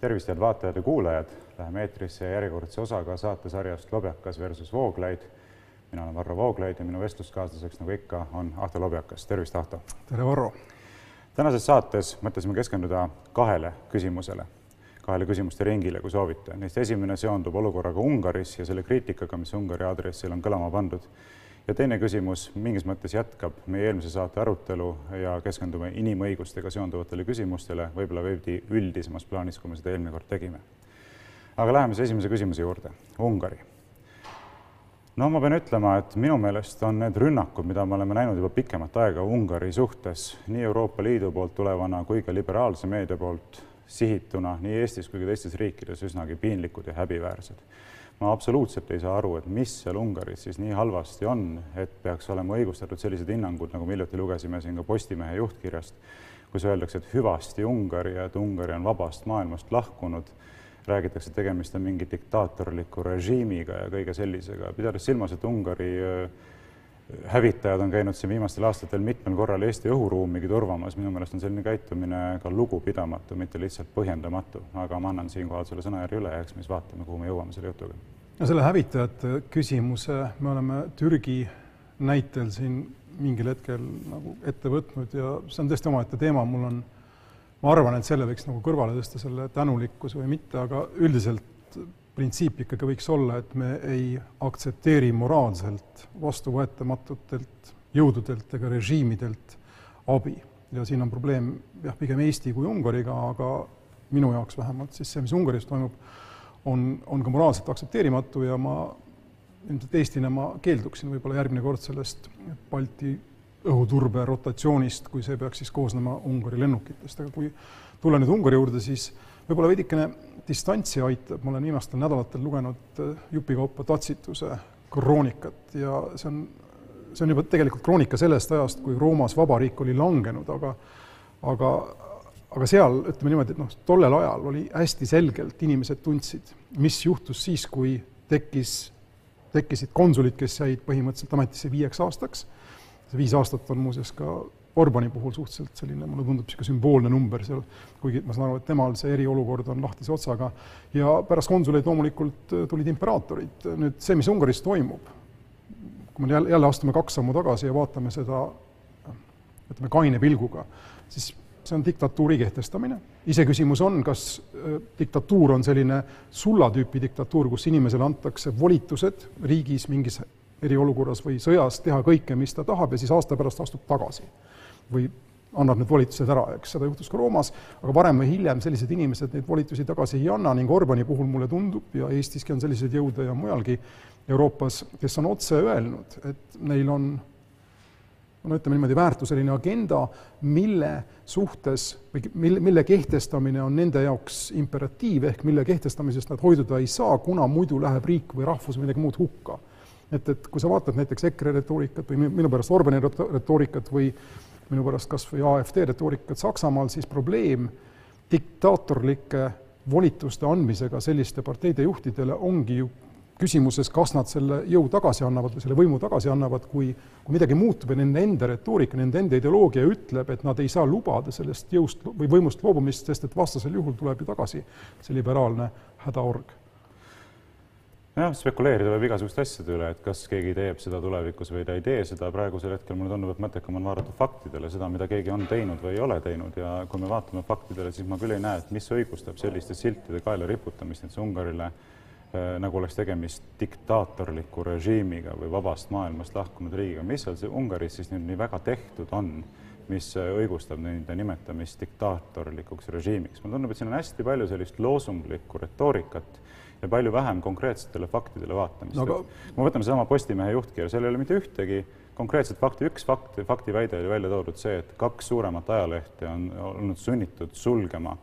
tervist, head vaatajad ja kuulajad, läheme eetrisse järjekordse osaga saatesarjast Lobjakas versus Vooglaid. mina olen Varro Vooglaid ja minu vestluskaaslaseks, nagu ikka, on Ahto Lobjakas. tervist, Ahto! tere, Varro! tänases saates mõtlesime keskenduda kahele küsimusele, kahele küsimuste ringile, kui soovite. Neist esimene seondub olukorraga Ungaris ja selle kriitikaga, mis Ungari aadressil on kõlama pandud ja teine küsimus mingis mõttes jätkab meie eelmise saate arutelu ja keskendume inimõigustega seonduvatele küsimustele, võib-olla veidi üldisemas plaanis, kui me seda eelmine kord tegime. aga läheme siis esimese küsimuse juurde, Ungari. no ma pean ütlema, et minu meelest on need rünnakud, mida me oleme näinud juba pikemat aega Ungari suhtes, nii Euroopa Liidu poolt tulevana kui ka liberaalse meedia poolt sihituna nii Eestis kui ka teistes riikides üsnagi piinlikud ja häbiväärsed ma absoluutselt ei saa aru, et mis seal Ungaris siis nii halvasti on, et peaks olema õigustatud sellised hinnangud, nagu me hiljuti lugesime siin ka Postimehe juhtkirjast, kus öeldakse, et hüvasti Ungari ja et Ungari on vabast maailmast lahkunud. räägitakse, et tegemist on mingi diktaatorliku režiimiga ja kõige sellisega, pidades silmas, et Ungari äh, hävitajad on käinud siin viimastel aastatel mitmel korral Eesti õhuruumigi turvamas, minu meelest on selline käitumine ka lugupidamatu, mitte lihtsalt põhjendamatu, aga ma annan siinkohal selle sõnajärje üle ja eks me siis vaatame, kuhu me jõuame selle jutuga. no selle hävitajate küsimuse me oleme Türgi näitel siin mingil hetkel nagu ette võtnud ja see on tõesti omaette teema, mul on, ma arvan, et selle võiks nagu kõrvale tõsta, selle tänulikkuse või mitte, aga üldiselt printsiip ikkagi võiks olla, et me ei aktsepteeri moraalselt vastuvõetamatutelt jõududelt ega režiimidelt abi. ja siin on probleem jah, pigem Eesti kui Ungariga, aga minu jaoks vähemalt siis see, mis Ungaris toimub, on, on ka moraalselt aktsepteerimatu ja ma ilmselt Eestina ma keelduksin võib-olla järgmine kord sellest Balti õhuturbe rotatsioonist, kui see peaks siis koosnema Ungari lennukitest, aga kui tulla nüüd Ungari juurde, siis võib-olla veidikene distantsi aitab, ma olen viimastel nädalatel lugenud äh, jupikaupa Tatsituse kroonikat ja see on, see on juba tegelikult kroonika sellest ajast, kui Roomas vabariik oli langenud, aga aga, aga seal, ütleme niimoodi, et noh, tollel ajal oli hästi selgelt, inimesed tundsid, mis juhtus siis, kui tekkis, tekkisid konsulid, kes jäid põhimõtteliselt ametisse viieks aastaks, see viis aastat on muuseas ka Orbani puhul suhteliselt selline, mulle tundub niisugune sümboolne number seal, kuigi ma saan aru, et temal see eriolukord on lahtise otsaga, ja pärast konsuleid loomulikult äh, tulid imperaatorid. nüüd see, mis Ungaris toimub, kui me jälle, jälle astume kaks sammu tagasi ja vaatame seda ütleme, kaine pilguga, siis see on diktatuuri kehtestamine. iseküsimus on, kas äh, diktatuur on selline sullatüüpi diktatuur, kus inimesele antakse volitused riigis mingis eriolukorras või sõjas teha kõike, mis ta tahab ja siis aasta pärast astub tagasi või annab need volitused ära, eks seda juhtus ka Roomas, aga varem või hiljem sellised inimesed neid volitusi tagasi ei anna ning Orbani puhul mulle tundub ja Eestiski on selliseid jõude ja mujalgi Euroopas, kes on otse öelnud, et neil on no ütleme niimoodi, väärtuseline agenda, mille suhtes või mille, mille kehtestamine on nende jaoks imperatiiv, ehk mille kehtestamisest nad hoiduda ei saa, kuna muidu läheb riik või rahvus või midagi muud hukka. et, et kui sa vaatad näiteks EKRE retoorikat või minu pärast Orbani retoorikat või minu pärast kas või AfD retoorikat Saksamaal, siis probleem diktaatorlike volituste andmisega selliste parteide juhtidele ongi ju küsimuses, kas nad selle jõu tagasi annavad või selle võimu tagasi annavad, kui, kui midagi muutub ja nende enda retoorika, nende enda ideoloogia ütleb, et nad ei saa lubada sellest jõust või võimust loobumist, sest et vastasel juhul tuleb ju tagasi see liberaalne hädaorg jah, spekuleerida võib igasuguste asjade üle, et kas keegi teeb seda tulevikus või ta ei tee seda, praegusel hetkel mulle tundub, et mõttekam on vaadata faktidele, seda, mida keegi on teinud või ei ole teinud. Ja kui me vaatame faktidele, siis ma küll ei näe, et mis õigustab selliste siltide kaela riputamist näiteks Ungarile äh, nagu oleks tegemist diktaatorliku režiimiga või vabast maailmast lahkunud riigiga, mis seal see Ungaris siis nüüd nii väga tehtud on, mis õigustab nende nimetamist diktaatorlikuks režiimiks. mulle tundub, et siin on hästi palju sellist loosunglikku retoorikat ja palju vähem konkreetsetele faktidele vaatamist no,. Aga... kui me võtame sedasama Postimehe juhtkirja, seal ei ole mitte ühtegi konkreetset fakti, üks fakt, faktiväide oli välja toodud see, et kaks suuremat ajalehte on olnud sunnitud sulgema,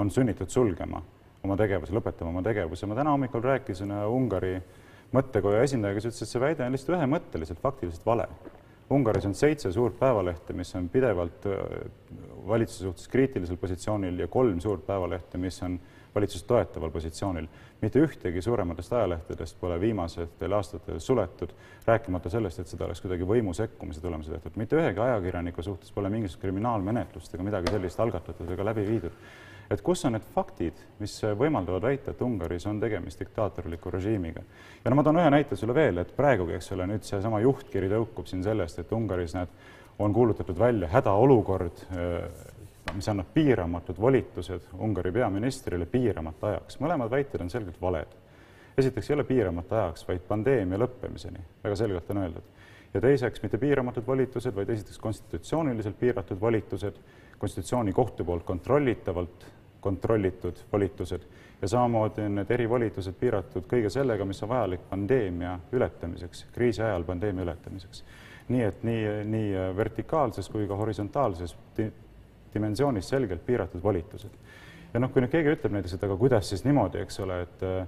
on sunnitud sulgema oma tegevuse, lõpetama oma tegevuse. ma täna hommikul rääkisin Ungari mõttekoja esindajaga, kes ütles, et see väide on lihtsalt ühemõtteliselt faktiliselt vale. Ungaris on seitse suurt päevalehte, mis on pidevalt äh, valitsuse suhtes kriitilisel positsioonil ja kolm suurt päevalehte, mis on valitsust toetaval positsioonil. mitte ühtegi suurematest ajalehtedest pole viimastel aastatel suletud, rääkimata sellest, et seda oleks kuidagi võimu sekkumise tulemusel tehtud. mitte ühegi ajakirjaniku suhtes pole mingisugust kriminaalmenetlust ega midagi sellist algatatud ega läbi viidud. et kus on need faktid, mis võimaldavad väita, et Ungaris on tegemist diktaatorliku režiimiga. ja no ma toon ühe näite sulle veel, et praegugi, eks ole, nüüd seesama juhtkiri tõukub siin sellest, et Ungaris näed, on kuulutatud välja hädaolukord, mis annab piiramatud volitused Ungari peaministrile piiramata ajaks. mõlemad väited on selgelt valed. esiteks ei ole piiramata ajaks, vaid pandeemia lõppemiseni, väga selgelt on öeldud. ja teiseks mitte piiramatud volitused, vaid esiteks konstitutsiooniliselt piiratud volitused, konstitutsioonikohtu poolt kontrollitavalt kontrollitud volitused ja samamoodi on need erivolitused piiratud kõige sellega, mis on vajalik pandeemia ületamiseks, kriisi ajal pandeemia ületamiseks. nii et nii, nii vertikaalses kui ka horisontaalses dimensioonis selgelt piiratud volitused. ja noh, kui nüüd keegi ütleb näiteks, et aga kuidas siis niimoodi, eks ole, et äh,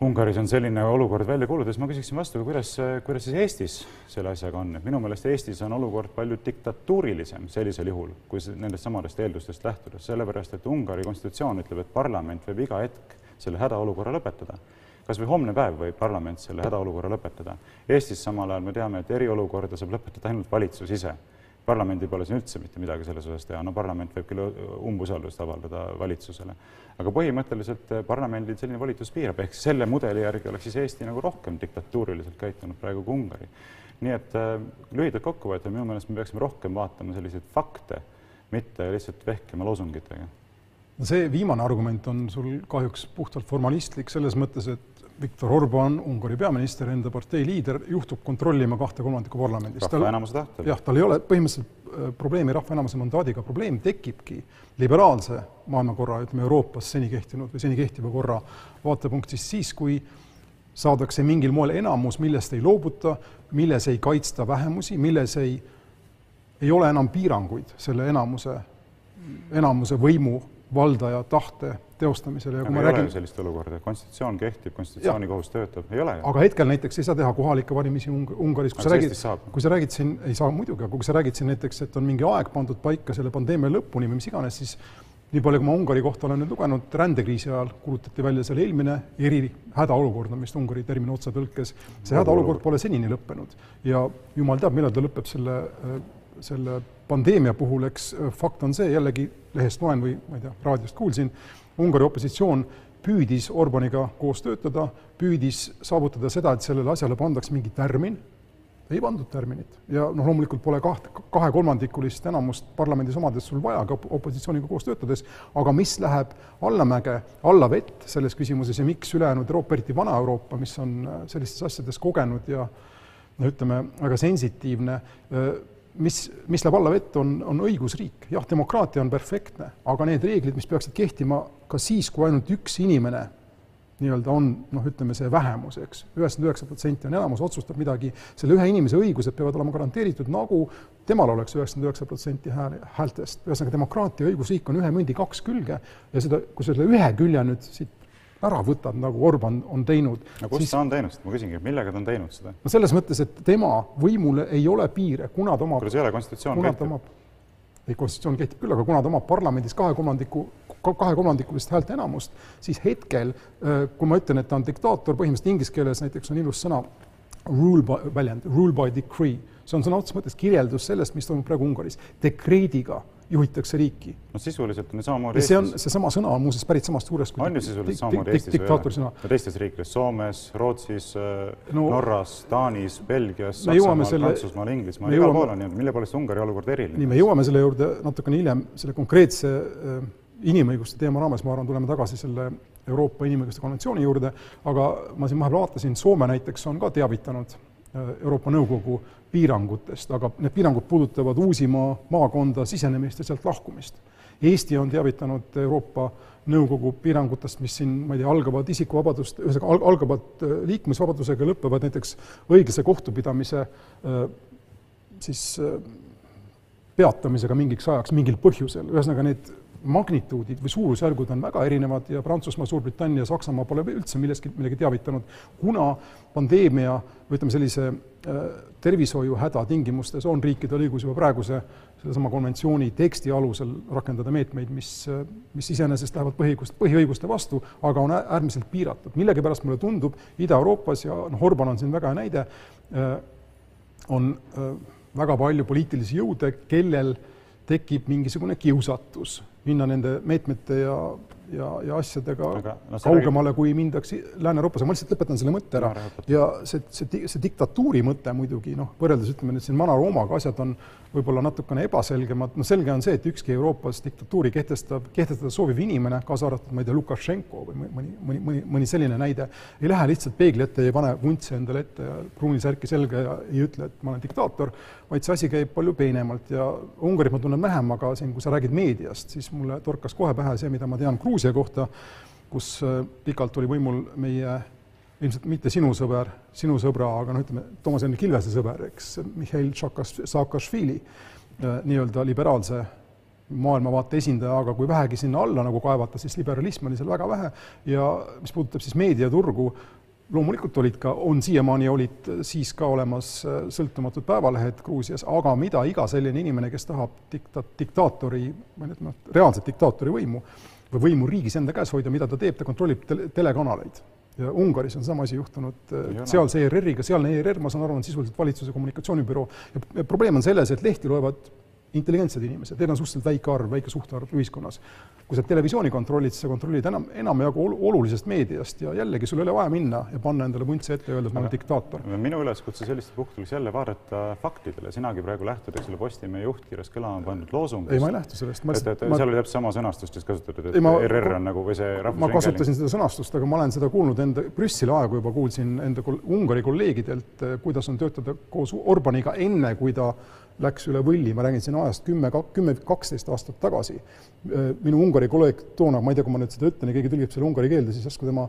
Ungaris on selline olukord välja kuulutatud, ma küsiksin vastu, kuidas, kuidas siis Eestis selle asjaga on, et minu meelest Eestis on olukord palju diktatuurilisem sellisel juhul, kui nendest samadest eeldustest lähtudes, sellepärast et Ungari konstitutsioon ütleb, et parlament võib iga hetk selle hädaolukorra lõpetada. kas või homne päev võib parlament selle hädaolukorra lõpetada. Eestis samal ajal me teame, et eriolukorda saab lõpetada ainult valitsus ise parlamendil pole siin üldse mitte midagi selles osas teha, no parlament võib küll umbusaldust avaldada valitsusele, aga põhimõtteliselt eh, parlamendil selline volitus piirab, ehk selle mudeli järgi oleks siis Eesti nagu rohkem diktatuuriliselt käitunud praegu kui Ungari. nii et äh, lühidalt kokkuvõttes minu meelest me peaksime rohkem vaatama selliseid fakte, mitte lihtsalt vehkima loosungitega. no see viimane argument on sul kahjuks puhtalt formalistlik selles mõttes, et Viktor Orban, Ungari peaminister, enda partei liider, juhtub kontrollima kahte kolmandikku parlamendist. rahva enamuse tahtel. jah, tal ei ole põhimõtteliselt äh, probleemi rahva enamuse mandaadiga, probleem tekibki liberaalse maailmakorra, ütleme Euroopas seni kehtinud või seni kehtiva korra vaatepunktist siis, kui saadakse mingil moel enamus, millest ei loobuta, milles ei kaitsta vähemusi, milles ei, ei ole enam piiranguid selle enamuse, enamuse võimu valdaja tahte teostamisele ja kui ma räägin. sellist olukorda, konstitutsioon kehtib, konstitutsioonikohus töötab, ei ole. aga hetkel näiteks ei saa teha kohalikke valimisi Ung Ungaris, kui sa räägid, kui sa räägid siin, ei saa muidugi, aga kui sa räägid siin näiteks, et on mingi aeg pandud paika selle pandeemia lõpuni või mis iganes, siis nii palju, kui ma Ungari kohta olen nüüd lugenud, rändekriisi ajal kuulutati välja seal eelmine eri hädaolukord on vist Ungari termin otsetõlkes, see hädaolukord pole senini lõppenud ja jumal teab, millal ta lõpeb selle selle pandeemia puhul, eks fakt on see, jällegi lehest loen või ma ei tea, raadiost kuulsin, Ungari opositsioon püüdis Orbaniga koos töötada, püüdis saavutada seda, et sellele asjale pandaks mingi tärmin, ei pandud tärminit. Ja noh, loomulikult pole kaht, kahekolmandikulist enamust parlamendis omades sul vaja ka opositsiooniga koos töötades, aga mis läheb allamäge, alla vett selles küsimuses ja miks ülejäänud Euroopa, eriti Vana-Euroopa, mis on sellistes asjades kogenud ja no ütleme, väga sensitiivne, mis, mis läheb alla vett, on, on õigusriik. jah, demokraatia on perfektne, aga need reeglid, mis peaksid kehtima ka siis, kui ainult üks inimene nii-öelda on noh, ütleme see vähemus, eks, üheksakümmend üheksa protsenti on enamus, otsustab midagi, selle ühe inimese õigused peavad olema garanteeritud, nagu temal oleks üheksakümmend üheksa protsenti hääle, häältest. ühesõnaga, demokraatia õigusriik on ühe mündi kaks külge ja seda, kui selle ühe külje nüüd siit ära võtad, nagu Orban on teinud. no kus siis... ta on teinud seda, ma küsingi, millega ta on teinud seda? no selles mõttes, et tema võimule ei ole piire, kuna ta omab kuidas ei ole, konstitutsioon kehtib? ei, konstitutsioon kehtib küll, aga kuna ta omab parlamendis kahe kolmandiku, kahekolmandikulist häälteenamust, siis hetkel, äh, kui ma ütlen, et ta on diktaator, põhimõtteliselt inglise keeles näiteks on ilus sõna rule by, väljend, rule by decree, see on sõna otseses mõttes kirjeldus sellest, mis toimub praegu Ungaris, dekreediga juhitakse riiki. no sisuliselt on ju samamoodi Eestis. see on, seesama sõna on muuseas pärit samast suurest on ju sisuliselt samamoodi Eestis ja teistes riikides, Soomes, Rootsis äh, no,, Norras, Taanis, Belgias, Saksamaal, Prantsusmaal, Inglismaal, igal pool on niimoodi, mille poolest Ungari olukord eriline? nii, me jõuame selle juurde natukene hiljem, selle konkreetse äh, inimõiguste teema raames, ma arvan, tuleme tagasi selle Euroopa Inimõiguste konventsiooni juurde, aga ma siin vahepeal vaatasin, Soome näiteks on ka teavitanud Euroopa Nõukogu piirangutest, aga need piirangud puudutavad Uusimaa maakonda sisenemist ja sealt lahkumist. Eesti on teavitanud Euroopa Nõukogu piirangutest, mis siin, ma ei tea, algavad isikuvabadust, ühesõnaga al-, algavad äh, liikumisvabadusega, lõpevad näiteks õiglase kohtupidamise äh, siis äh, peatamisega mingiks ajaks mingil põhjusel, ühesõnaga need magnituudid või suurusjärgud on väga erinevad ja Prantsusmaa, Suurbritannia, Saksamaa pole üldse millestki, millegi teavitanud, kuna pandeemia või ütleme, sellise äh, tervishoiuhäda tingimustes on riikidel õigus juba praeguse sellesama konventsiooni teksti alusel rakendada meetmeid, mis, äh, mis iseenesest lähevad põhiõigust, põhiõiguste vastu, aga on äärmiselt piiratud. millegipärast mulle tundub Ida-Euroopas ja noh, Orban on siin väga hea näide, äh, on väga palju poliitilisi jõude, kellel tekib mingisugune kiusatus minna nende meetmete ja, ja, ja asjadega Aga, no no, kaugemale, kui mindakse Lääne-Euroopas, ma lihtsalt lõpetan selle mõtte ära. No, ja see, see, see diktatuuri mõte muidugi noh, võrreldes ütleme nüüd siin Vana-Roomaga asjad on võib-olla natukene ebaselgemad, noh selge on see, et ükski Euroopas diktatuuri kehtestab, kehtestada sooviv inimene, kaasa arvatud ma ei tea, Lukašenko või mõni, mõni, mõni, mõni selline näide, ei lähe lihtsalt peegli ette, ei pane vuntsi endale ette ja pruunisärki selga ja ei ütle, et ma olen diktaator, vaid see asi käib palju peenemalt. Ja Ungarit ma tunnen vähem, aga siin, kui sa räägid meediast, siis mulle torkas kohe pähe see, mida ma tean Gruusia kohta, kus äh, pikalt oli võimul meie ilmselt mitte sinu sõber, sinu sõbra, aga noh, ütleme, Toomas Hendrik Ilvese sõber, eks, Mihhail Šakas-, Saakašvili, nii-öelda liberaalse maailmavaate esindaja, aga kui vähegi sinna alla nagu kaevata, siis liberalism oli seal väga vähe. Ja mis puudutab siis meediaturgu, loomulikult olid ka, on siiamaani olid siis ka olemas äh, sõltumatud päevalehed Gruusias, aga mida iga selline inimene, kes tahab dikta-, diktaatori, ma ei tea, reaalset diktaatori võimu või võimu riigis enda käes hoida, mida ta teeb, ta kontrollib tele, telekanaleid. ja Ungaris on sama asi juhtunud äh, sealse ERR-iga, sealne ERR, ma saan aru, on sisuliselt valitsuse kommunikatsioonibüroo ja probleem on selles, et lehti loevad intelligentsed inimesed, neid on suhteliselt väike arv, väike suhtarv ühiskonnas. kui sa televisiooni kontrollid, siis sa kontrollid enam, enamjagu ol- olulisest meediast ja jällegi sul ei ole vaja minna ja panna endale vuntsi ette ja öelda, et ma olen diktaator. minu üleskutse sellistel puhkudel oleks jälle vaadata faktidele, sinagi praegu lähtud, eks ole, Postimehe juhtkirjas kõlama pandud loosungist. ei, ma ei lähtu sellest, ma et, et ma, seal oli täpselt sama sõnastust just kasutatud, et Ei, ma- ERR on nagu või see ma rahvusringhääling. kasutasin seda sõnastust, aga ma olen seda kuulnud enda, Brüsseli aegu juba kuulsin enda kol- Ungari kolleegidelt, kuidas on töötada koos Orbaniga enne, kui ta läks üle võlli, ma räägin siin ajast kümme, kümme, kaksteist aastat tagasi. minu Ungari kolleeg toona, ma ei tea, kui ma nüüd seda ütlen ja keegi tõlgib selle ungari keelde, siis järsku tema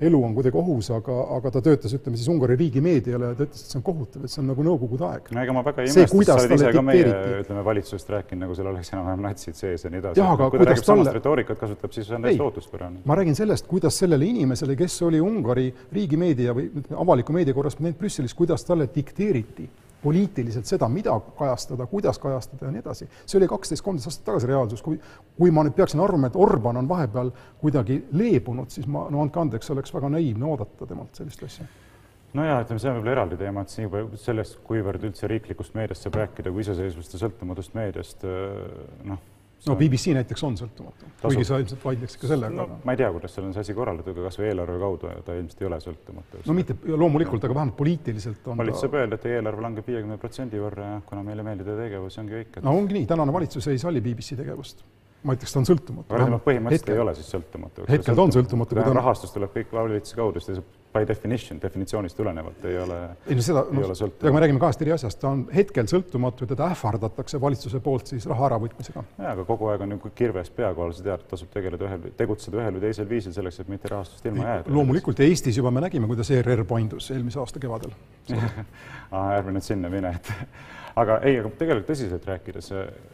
elu on kuidagi ohus, aga, aga ta töötas, ütleme siis Ungari riigimeediale ja ta ütles, et see on kohutav, et see on nagu Nõukogude aeg. no ega ma väga ei imesta, kuidas sa oled ise ka meie, ütleme, valitsusest rääkinud, nagu seal oleks enam-vähem natsid sees ja nii edasi. Kui ta kuidas räägib samast talle- retoorikat kasutab, siis on täiesti ootuspärane. ma räägin sellest, kuidas sellele inimesele, kes oli Ungari riigimeedia või avaliku meedia korrespondent Brüsselis, kuidas talle dikteeriti poliitiliselt seda, mida kajastada, kuidas kajastada ja nii edasi. see oli kaksteist, kolmteist aastat tagasi reaalsus, kui, kui ma nüüd peaksin arvama, et Orban on vahepeal kuidagi leebunud, siis ma, no andke andeks, oleks väga naiivne oodata temalt sellist asja. no ja ütleme, see on võib-olla eraldi teema, et siin juba sellest, kuivõrd üldse riiklikust meediast saab rääkida kui iseseisvast ja sõltumatust meediast, noh. No BBC näiteks on sõltumatu, kuigi sa ilmselt vaidleksid ka sellega no ma ei tea, kuidas seal on see asi korraldatud, aga kasvõi eelarve kaudu ta ilmselt ei ole sõltumatu. no mitte loomulikult, aga vähemalt poliitiliselt on valitsus ta saab öelda, et teie eelarve langeb viiekümne protsendi võrra ja kuna meile meeldib teie tegevus, ongi kõik. no ongi nii, tänane valitsus ei salli BBC tegevust. Ma ütleks, ta on sõltumatu. aga tema põhimõtteliselt hetkel. ei ole siis sõltumatu. Hetkel ta on sõltumatu, rahastus tuleb kõik valitsuse kaudu, siis ta by definition, definitsioonist tulenevalt ei ole, ei no seda, noh, ole aga me räägime kahest eri asjast, ta on hetkel sõltumatu ja teda ähvardatakse valitsuse poolt siis raha äravõtmisega. jaa, aga kogu aeg on ju kirves pea kohal, sa tead, et tasub tegeleda ühel, tegutseda ühel või teisel viisil selleks, et mitte rahastust ilma jääda. loomulikult ja Eestis juba me nägime, kuidas ERR paindus eelmise aasta kevadel. ärme nüüd sinna mine, et aga ei, aga tegelikult tõsiselt rääkides,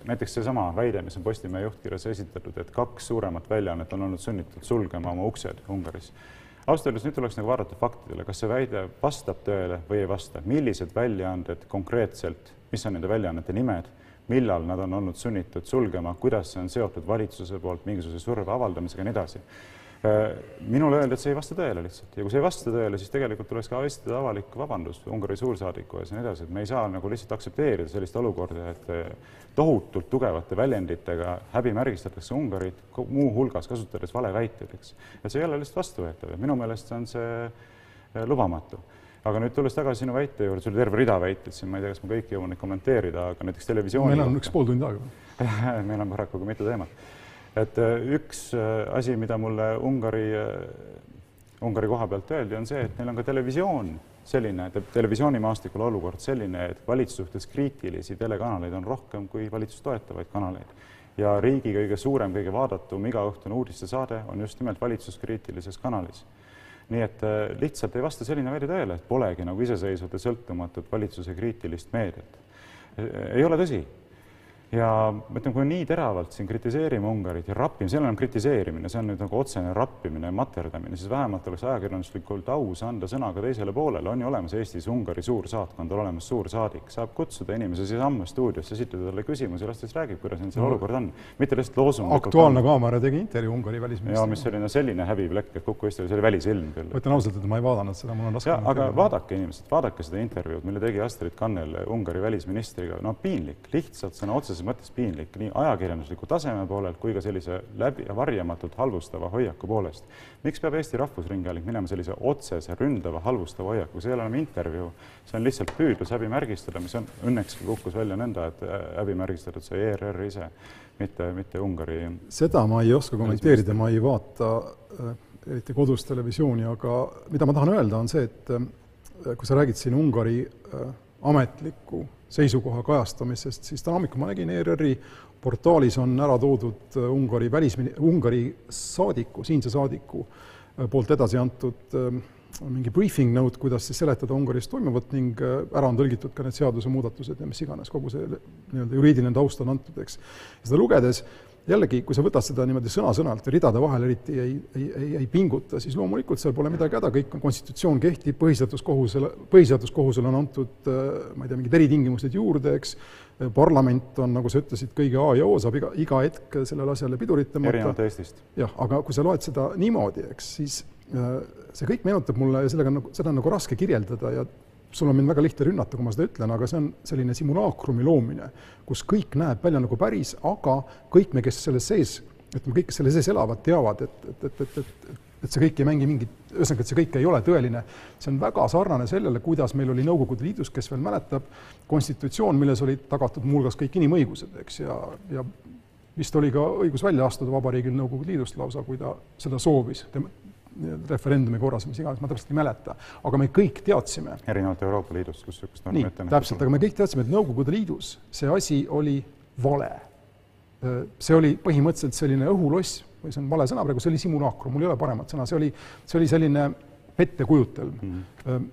näiteks seesama väide, mis on Postimehe juhtkirjas esitatud, et kaks suuremat väljaannet on olnud sunnitud sulgema oma uksed Ungaris. ausalt öeldes nüüd tuleks nagu vaadata faktidele, kas see väide vastab tõele või ei vasta, millised väljaanded konkreetselt, mis on nende väljaannete nimed, millal nad on olnud sunnitud sulgema, kuidas see on seotud valitsuse poolt mingisuguse surve avaldamisega ja nii edasi minule öeldi, et see ei vasta tõele lihtsalt ja kui see ei vasta tõele, siis tegelikult tuleks ka esitada avalik vabandus Ungari suursaadiku ees ja nii edasi, et me ei saa nagu lihtsalt aktsepteerida sellist olukorda, et eh, tohutult tugevate väljenditega häbimärgistatakse Ungarit, muuhulgas kasutades valeväiteid, eks. et see ei ole lihtsalt vastuvõetav ja minu meelest on see eh, lubamatu aga nüüd tulles tagasi sinu väite juurde, sul oli terve rida väiteid siin, ma ei tea, kas ma kõiki jõuan neid kommenteerida, aga näiteks televisiooni meil on üks pool tundi aega. meil on paraku ka mitu teemat. Et äh, üks äh, asi, mida mulle Ungari, Ungari koha pealt öeldi, on see, et neil on ka televisioon selline, televisioonimaastikul olukord selline, et valitsuse suhtes kriitilisi telekanaleid on rohkem kui valitsust toetavaid kanaleid. ja riigi kõige suurem, kõige vaadatum igaõhtune uudistesaade on just nimelt valitsuskriitilises kanalis nii et äh, lihtsalt ei vasta selline väide tõele, et polegi nagu iseseisvat ja sõltumatut valitsuse kriitilist meediat. ei ole tõsi. Ja ma ütlen, kui nii teravalt siin kritiseerime Ungarit ja rappime, see ei ole enam kritiseerimine, see on nüüd nagu otsene rappimine ja materdamine, siis vähemalt oleks ajakirjanduslikult aus anda sõna ka teisele poolele, on ju olemas Eestis Ungari suursaatkond, on olemas suursaadik, saab kutsuda inimese siiasamma stuudiosse, esitada talle küsimusi, las ta siis räägib, kuidas neil seal No. olukord on, mitte lihtsalt loosung. aktuaalne kaamera tegi intervjuu Ungari ja mis välisministriga. oli no selline häbiplekk, et Kuku Eesti, see oli välisilm küll. ma ütlen ausalt, et ma ei vaadanud seda, mul on raske. aga vaadake inimesed, vaadake seda intervjuud, mille tegi Astrid Kannel Ungari välisministriga, no piinlik, lihtsalt sõna otseses otseses mõttes piinlik nii ajakirjandusliku taseme poolelt kui ka sellise läbi, varjamatult halvustava hoiaku poolest. miks peab Eesti Rahvusringhääling minema sellise otsese, ründava, halvustava hoiaku, see ei ole enam intervjuu, see on lihtsalt püüdlus häbimärgistada, mis on õnneks kukkus välja nõnda, et häbimärgistatud sai ERR ise, mitte, mitte Ungari. seda ma ei oska kommenteerida, ma ei vaata äh, eriti kodus televisiooni, aga mida ma tahan öelda, on see, et äh, kui sa räägid siin Ungari äh, ametliku seisukoha kajastamisest, siis täna hommikul ma nägin ERR-i portaalis on ära toodud äh, Ungari välismini-, Ungari saadiku, siinse saadiku poolt edasi antud mingi briefing note, kuidas siis seletada Ungaris toimuvat ning ära on tõlgitud ka need seadusemuudatused ja mis iganes, kogu see nii-öelda juriidiline taust on antud, eks. seda lugedes jällegi, kui sa võtad seda niimoodi sõna-sõnalt ridade vahel eriti ei, ei, ei, ei pinguta, siis loomulikult seal pole midagi häda, kõik on, konstitutsioon kehtib, põhiseaduskohusele, põhiseaduskohusele on antud äh, ma ei tea, mingid eritingimused juurde, eks, parlament on, nagu sa ütlesid, kõige A ja O, saab iga, iga hetk sellele asjale pidurit tõmmata. erinevalt Eestist. jah, aga kui sa loed seda niimoodi, eks, siis äh, see kõik meenutab mulle ja sellega on nagu, seda on nagu raske kirjeldada ja sul on mind väga lihtne rünnata, kui ma seda ütlen, aga see on selline simulaakrumi loomine, kus kõik näeb välja nagu päris, aga kõik me, kes selles sees, ütleme, kõik, kes selle sees elavad, teavad, et, et, et, et, et et see kõik ei mängi mingit, ühesõnaga, et see kõik ei ole tõeline. see on väga sarnane sellele, kuidas meil oli Nõukogude Liidus, kes veel mäletab, konstitutsioon, milles olid tagatud muuhulgas kõik inimõigused, eks, ja, ja vist oli ka õigus välja astuda vabariigil Nõukogude Liidust lausa, kui ta seda soovis referendumi korras, mis iganes, ma täpselt ei mäleta, aga me kõik teadsime. erinevalt Euroopa Liidust, kus niisugust normi ette nähtud. täpselt, aga me kõik teadsime, et Nõukogude Liidus see asi oli vale. see oli põhimõtteliselt selline õhuloss või see on vale sõna praegu, see oli simulaakrum, mul ei ole paremat sõna, see oli, see oli selline pettekujutelm mm. -hmm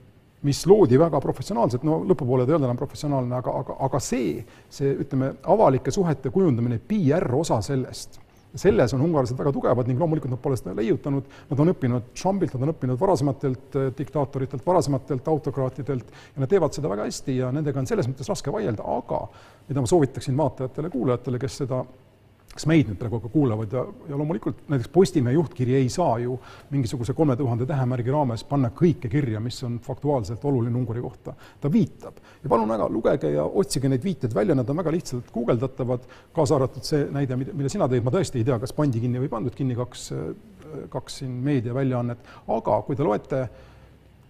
mis loodi väga professionaalselt, no lõpupoole ei olnud enam professionaalne, aga, aga, aga see, see ütleme, avalike suhete kujundamine, PR osa sellest selles on ungarlased väga tugevad ning loomulikult nad pole seda leiutanud, nad on õppinud Trumpilt, nad on õppinud varasematelt äh, diktaatoritelt, varasematelt autokraatidelt ja nad teevad seda väga hästi ja nendega on selles mõttes raske vaielda, aga mida ma soovitaksin vaatajatele-kuulajatele, kes seda kes meid nüüd praegu ka kuulavad ja, ja loomulikult näiteks Postimehe juhtkiri ei saa ju mingisuguse kolme tuhande tähemärgi raames panna kõike kirja, mis on faktuaalselt oluline Ungari kohta. ta viitab. Ja palun väga, lugege ja otsige neid viiteid välja, nad on väga lihtsalt guugeldatavad, kaasa arvatud see näide, mille sina tõid, ma tõesti ei tea, kas pandi kinni või pandud kinni kaks, kaks siin meediaväljaannet, aga kui te loete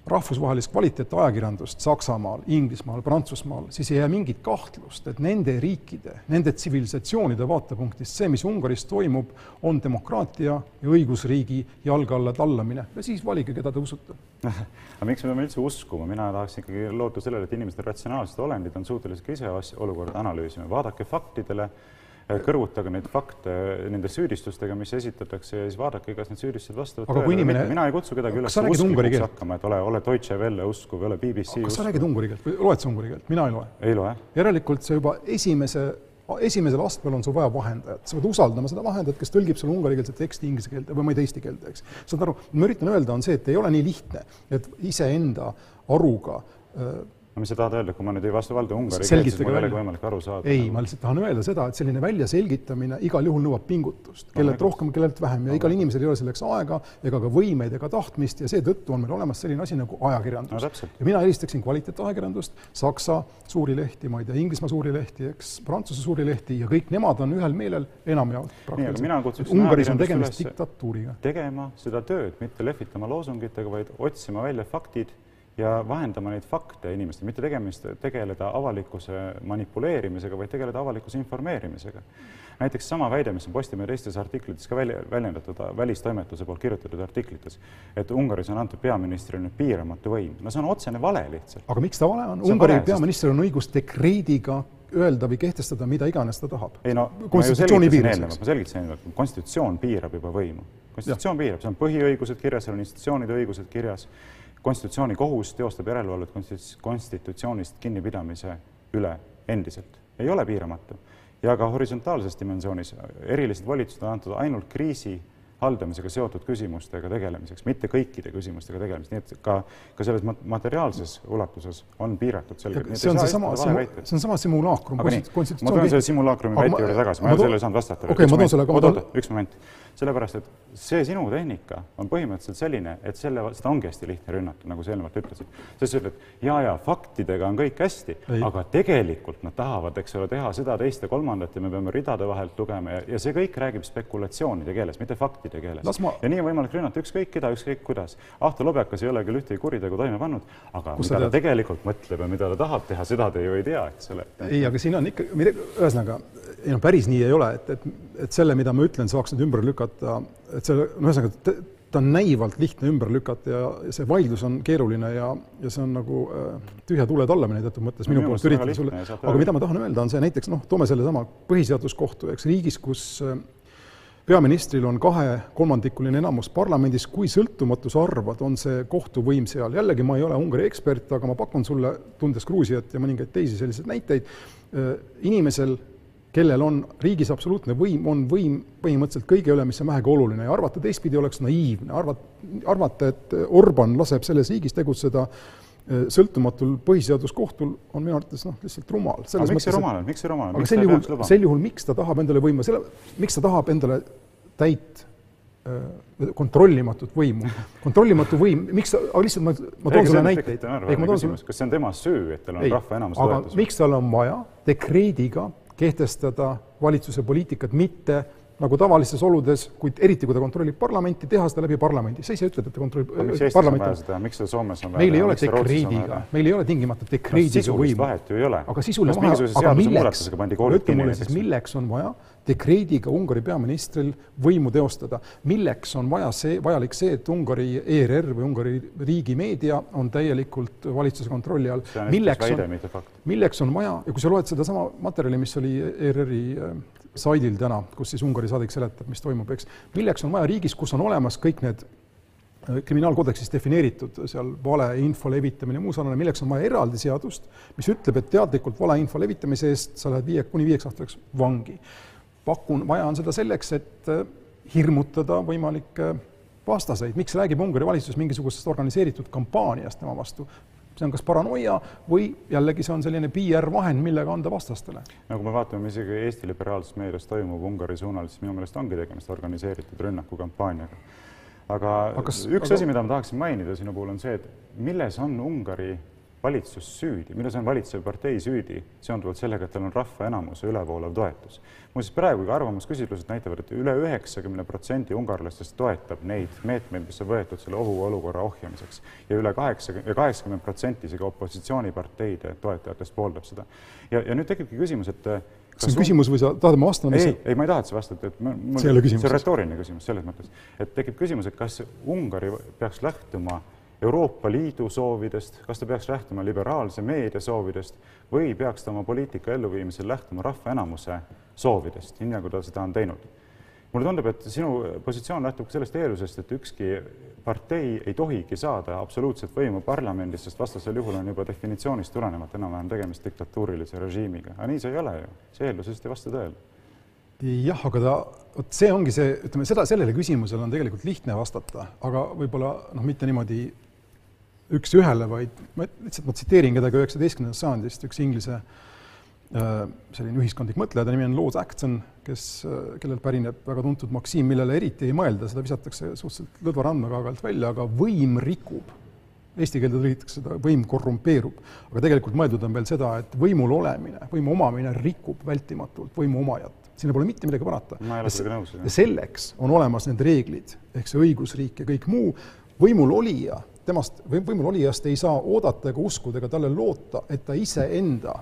rahvusvahelist kvaliteetajakirjandust Saksamaal, Inglismaal, Prantsusmaal, siis ei jää mingit kahtlust, et nende riikide, nende tsivilisatsioonide vaatepunktist see, mis Ungaris toimub, on demokraatia ja õigusriigi jalge alla tallamine. Ja siis valige, keda te usute. aga miks me peame üldse uskuma, mina tahaks ikkagi loota sellele, et inimesed on ratsionaalsed olendid, on suutelised ka ise olukorda analüüsima, vaadake faktidele kõrvutage neid fakte nende süüdistustega, mis esitatakse ja siis vaadake, kas need süüdistused vastavad tõele või mitte. mina ei kutsu kedagi üles usklikuks hakkama, et ole, ole Deutsche Welle uskuv, ole BBC kas sa räägid ungari keelt või loed sa ungari keelt? mina ei loe. ei loe. järelikult sa juba esimese esimesel astmel on sul vaja vahendajat, sa pead usaldama seda vahendajat, kes tõlgib sulle ungarikeelset teksti inglise keelde või ma ei tea, eesti keelde, eks. saad aru, ma üritan öelda, on see, et ei ole nii lihtne, et iseenda aruga äh, no mis sa tahad öelda, kui ma nüüd ei vastu valda ungari keelt, siis mul ei olegi võimalik aru saada? ei, ma lihtsalt tahan öelda seda, et selline väljaselgitamine igal juhul nõuab pingutust, kellelt rohkem, kellelt vähem ja igal inimesel ei ole selleks aega ega ka võimeid ega tahtmist ja seetõttu on meil olemas selline asi nagu ajakirjandus no,. ja mina eelistaksin kvaliteetajakirjandust, Saksa suuri lehti, ma ei tea, Inglismaa suuri lehti, eks, Prantsuse suuri lehti ja kõik nemad on ühel meelel enamjaolt praktiliselt. Ungaris on tegemist diktatuuriga. tegema seda tööd, mitte lehvitama loosungitega, vaid otsima välja faktid ja vahendama neid fakte inimestele, mitte tegemist, tegeleda avalikkuse manipuleerimisega, vaid tegeleda avalikkuse informeerimisega. näiteks sama väide, mis on Postimehe teistes artiklites ka välja, väljendatud välistoimetuse poolt kirjutatud artiklites, et Ungaris on antud peaministrile nüüd piiramatu võim, no see on otsene vale lihtsalt. aga miks ta vale on? Ungari peaministril on õigus dekreediga öelda või kehtestada mida iganes ta tahab. ei no, konstitutsiooni piires, ma selgitasin eelnevalt, konstitutsioon piirab juba võimu. konstitutsioon ja. piirab, seal on põhiõigused kirjas, seal on institutsioonide õigused kirjas konstitutsioonikohus teostab järelevalvet konstitutsioonist kinnipidamise üle endiselt, ei ole piiramatu. ja ka horisontaalses dimensioonis erilised volitused on antud ainult kriisi haldamisega seotud küsimustega tegelemiseks, mitte kõikide küsimustega tegelemiseks, nii et ka, ka selles materiaalses ulatuses on piiratud selgelt. see on seesama, see on sama simulaakrum. ma tulen selle simulaakrumi väite juurde tagasi, ma ei ole sellele saanud vastata. okei ma toon selle. oot, oot, üks moment sellepärast et see sinu tehnika on põhimõtteliselt selline, et selle, seda ongi hästi lihtne rünnata, nagu sa eelnevalt ütlesid. sest sa ütled, ja, ja faktidega on kõik hästi, aga tegelikult nad tahavad, eks ole, teha seda, teist ja kolmandat ja me peame ridade vahelt lugema ja, ja see kõik räägib spekulatsioonide keeles, mitte faktide keeles. Ma... ja nii on võimalik rünnata ükskõik keda, ükskõik kuidas. Ahto Lobjakas ei ole küll ühtegi kuritegu toime pannud, aga Kus mida ta tegelikult mõtleb ja mida ta tahab teha, seda te ju ei tea, eks ole. ei, aga siin on ikka, ühesõnaga, ei noh, päris nii ei ole, et, et, et selle, mida ma ütlen, saaks nüüd ümber lükata, et see, no ühesõnaga, ta on näivalt lihtne ümber lükata ja see vaidlus on keeruline ja, ja see on nagu äh, tühja tule tallamine teatud mõttes minu poolt üritada sulle, aga mida ma tahan öelda, on see näiteks noh, toome sellesama põhiseaduskohtu, eks riigis, kus äh, peaministril on kahekolmandikuline enamus parlamendis, kui sõltumatu sa arvad, on see kohtuvõim seal, jällegi ma ei ole Ungari ekspert, aga ma pakun sulle, tundes Gruusiat ja mõningaid teisi selliseid näiteid, äh, inimesel kellel on riigis absoluutne võim, on võim põhimõtteliselt kõige üle, mis on vähegi oluline ja arvata teistpidi oleks naiivne, arvat-, arvata, et Orban laseb selles riigis tegutseda eh, sõltumatul põhiseaduskohtul on minu arvates noh, lihtsalt rumal. aga miks see rumal on, miks see rumal on? aga sel juhul, sel juhul, miks ta tahab endale võimu, selle, miks ta tahab endale täit äh, kontrollimatut võimu. kontrollimatu võim, miks ta, aga lihtsalt ma, ma toon sulle näiteid. kas see on tema süü, et tal on rahva enamuse toetus? miks tal on vaja dekreediga kehtestada valitsuse poliitikat, mitte nagu tavalistes oludes, kuid eriti, kui ta kontrollib parlamenti, teha seda läbi parlamendi. sa ise ütled, et ta kontrollib vaja seda, miks seda Soomes on vaja meil ei ole dekreediga, meil ei ole tingimata dekreediga no, võimu. vahet ju ei ole. aga sisuline vahe, aga milleks, ütle mulle siis, milleks on vaja dekreediga Ungari peaministril võimu teostada. milleks on vaja see, vajalik see, et Ungari ERR või Ungari riigimeedia on täielikult valitsuse kontrolli all. milleks on, milleks on vaja ja kui sa loed sedasama materjali, mis oli ERR-i äh, saidil täna, kus siis Ungari saadik seletab, mis toimub, eks, milleks on vaja riigis, kus on olemas kõik need äh, kriminaalkoodeksis defineeritud seal valeinfo levitamine, muu sarnane, milleks on vaja eraldi seadust, mis ütleb, et teadlikult valeinfo levitamise eest sa lähed viie, kuni viieks aastaks vangi pakun, vaja on seda selleks, et äh, hirmutada võimalikke vastaseid, miks räägib Ungari valitsus mingisugusest organiseeritud kampaaniast tema vastu, see on kas paranoia või jällegi see on selline PR-vahend, millega anda vastastele. no kui me vaatame isegi Eesti liberaalses meedias toimub Ungari suunal, siis minu meelest ongi tegemist organiseeritud rünnakukampaaniaga. aga, aga kas, üks aga... asi, mida ma tahaksin mainida sinu puhul on see, et milles on Ungari valitsus süüdi, milles on valitsev partei süüdi seonduvalt sellega, et tal on rahva enamuse ülevoolav toetus. muuseas, praegugi arvamusküsitlused näitavad, et üle üheksakümne protsendi ungarlastest toetab neid meetmeid, mis on võetud selle ohuolukorra ohjamiseks ja üle ja kaheksakümmend protsenti isegi opositsiooniparteide toetajatest pooldab seda. ja, ja nüüd tekibki küsimus, et kas see on küsimus või sa tahad, ma vastan? ei, ei, ma ei taha, et sa vastad, et mul, see, see on retooriline küsimus selles mõttes, et tekib küsimus, et kas Ungari peaks lähtuma Euroopa Liidu soovidest, kas ta peaks lähtuma liberaalse meedia soovidest või peaks ta oma poliitika elluviimisel lähtuma rahva enamuse soovidest, nii nagu ta seda on teinud. mulle tundub, et sinu positsioon lähtub sellest eeldusest, et ükski partei ei tohigi saada absoluutset võimu parlamendis, sest vastasel juhul on juba definitsioonist tulenevalt enam-vähem tegemist diktatuurilise režiimiga, aga nii see ei ole ju, see eeldus lihtsalt ei vasta tõele. Jah, aga ta, vot see ongi see, ütleme seda, sellele küsimusele on tegelikult lihtne vastata, aga võib-olla noh, mitte niimoodi üks-ühele, vaid ma lihtsalt ma tsiteerin kedagi üheksateistkümnendast sajandist, üks Inglise äh, selline ühiskondlik mõtleja, ta nimi on Lord Acton, kes, äh, kellelt pärineb väga tuntud maksiim, millele eriti ei mõelda, seda visatakse suhteliselt lõdva randmega aeg-ajalt välja, aga võim rikub. Eesti keelde tõlgitakse seda, võim korrumpeerub. aga tegelikult mõeldud on veel seda, et võimul olemine, võimu omamine rikub vältimatult võimu omajat. sinna pole mitte midagi parata. ja selleks on olemas need reeglid, ehk see õigusriik ja kõik muu, võimul olija temast või võimul olijast ei saa oodata ega uskuda ega talle loota, et ta iseenda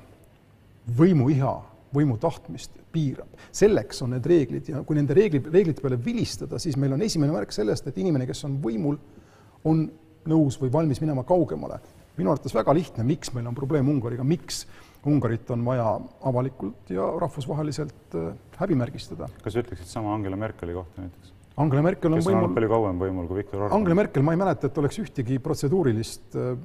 võimuiha, võimu tahtmist piirab. selleks on need reeglid ja kui nende reeglid, reeglite peale vilistada, siis meil on esimene märk sellest, et inimene, kes on võimul, on nõus või valmis minema kaugemale. minu arvates väga lihtne, miks meil on probleem Ungariga, miks Ungarit on vaja avalikult ja rahvusvaheliselt äh, häbimärgistada. kas sa ütleksid sama Angela Merkeli kohta näiteks? Angela Merkel on kes võimul. palju kauem võimul kui Viktor Orban. Angela Merkel, ma ei mäleta, et oleks ühtegi protseduurilist äh,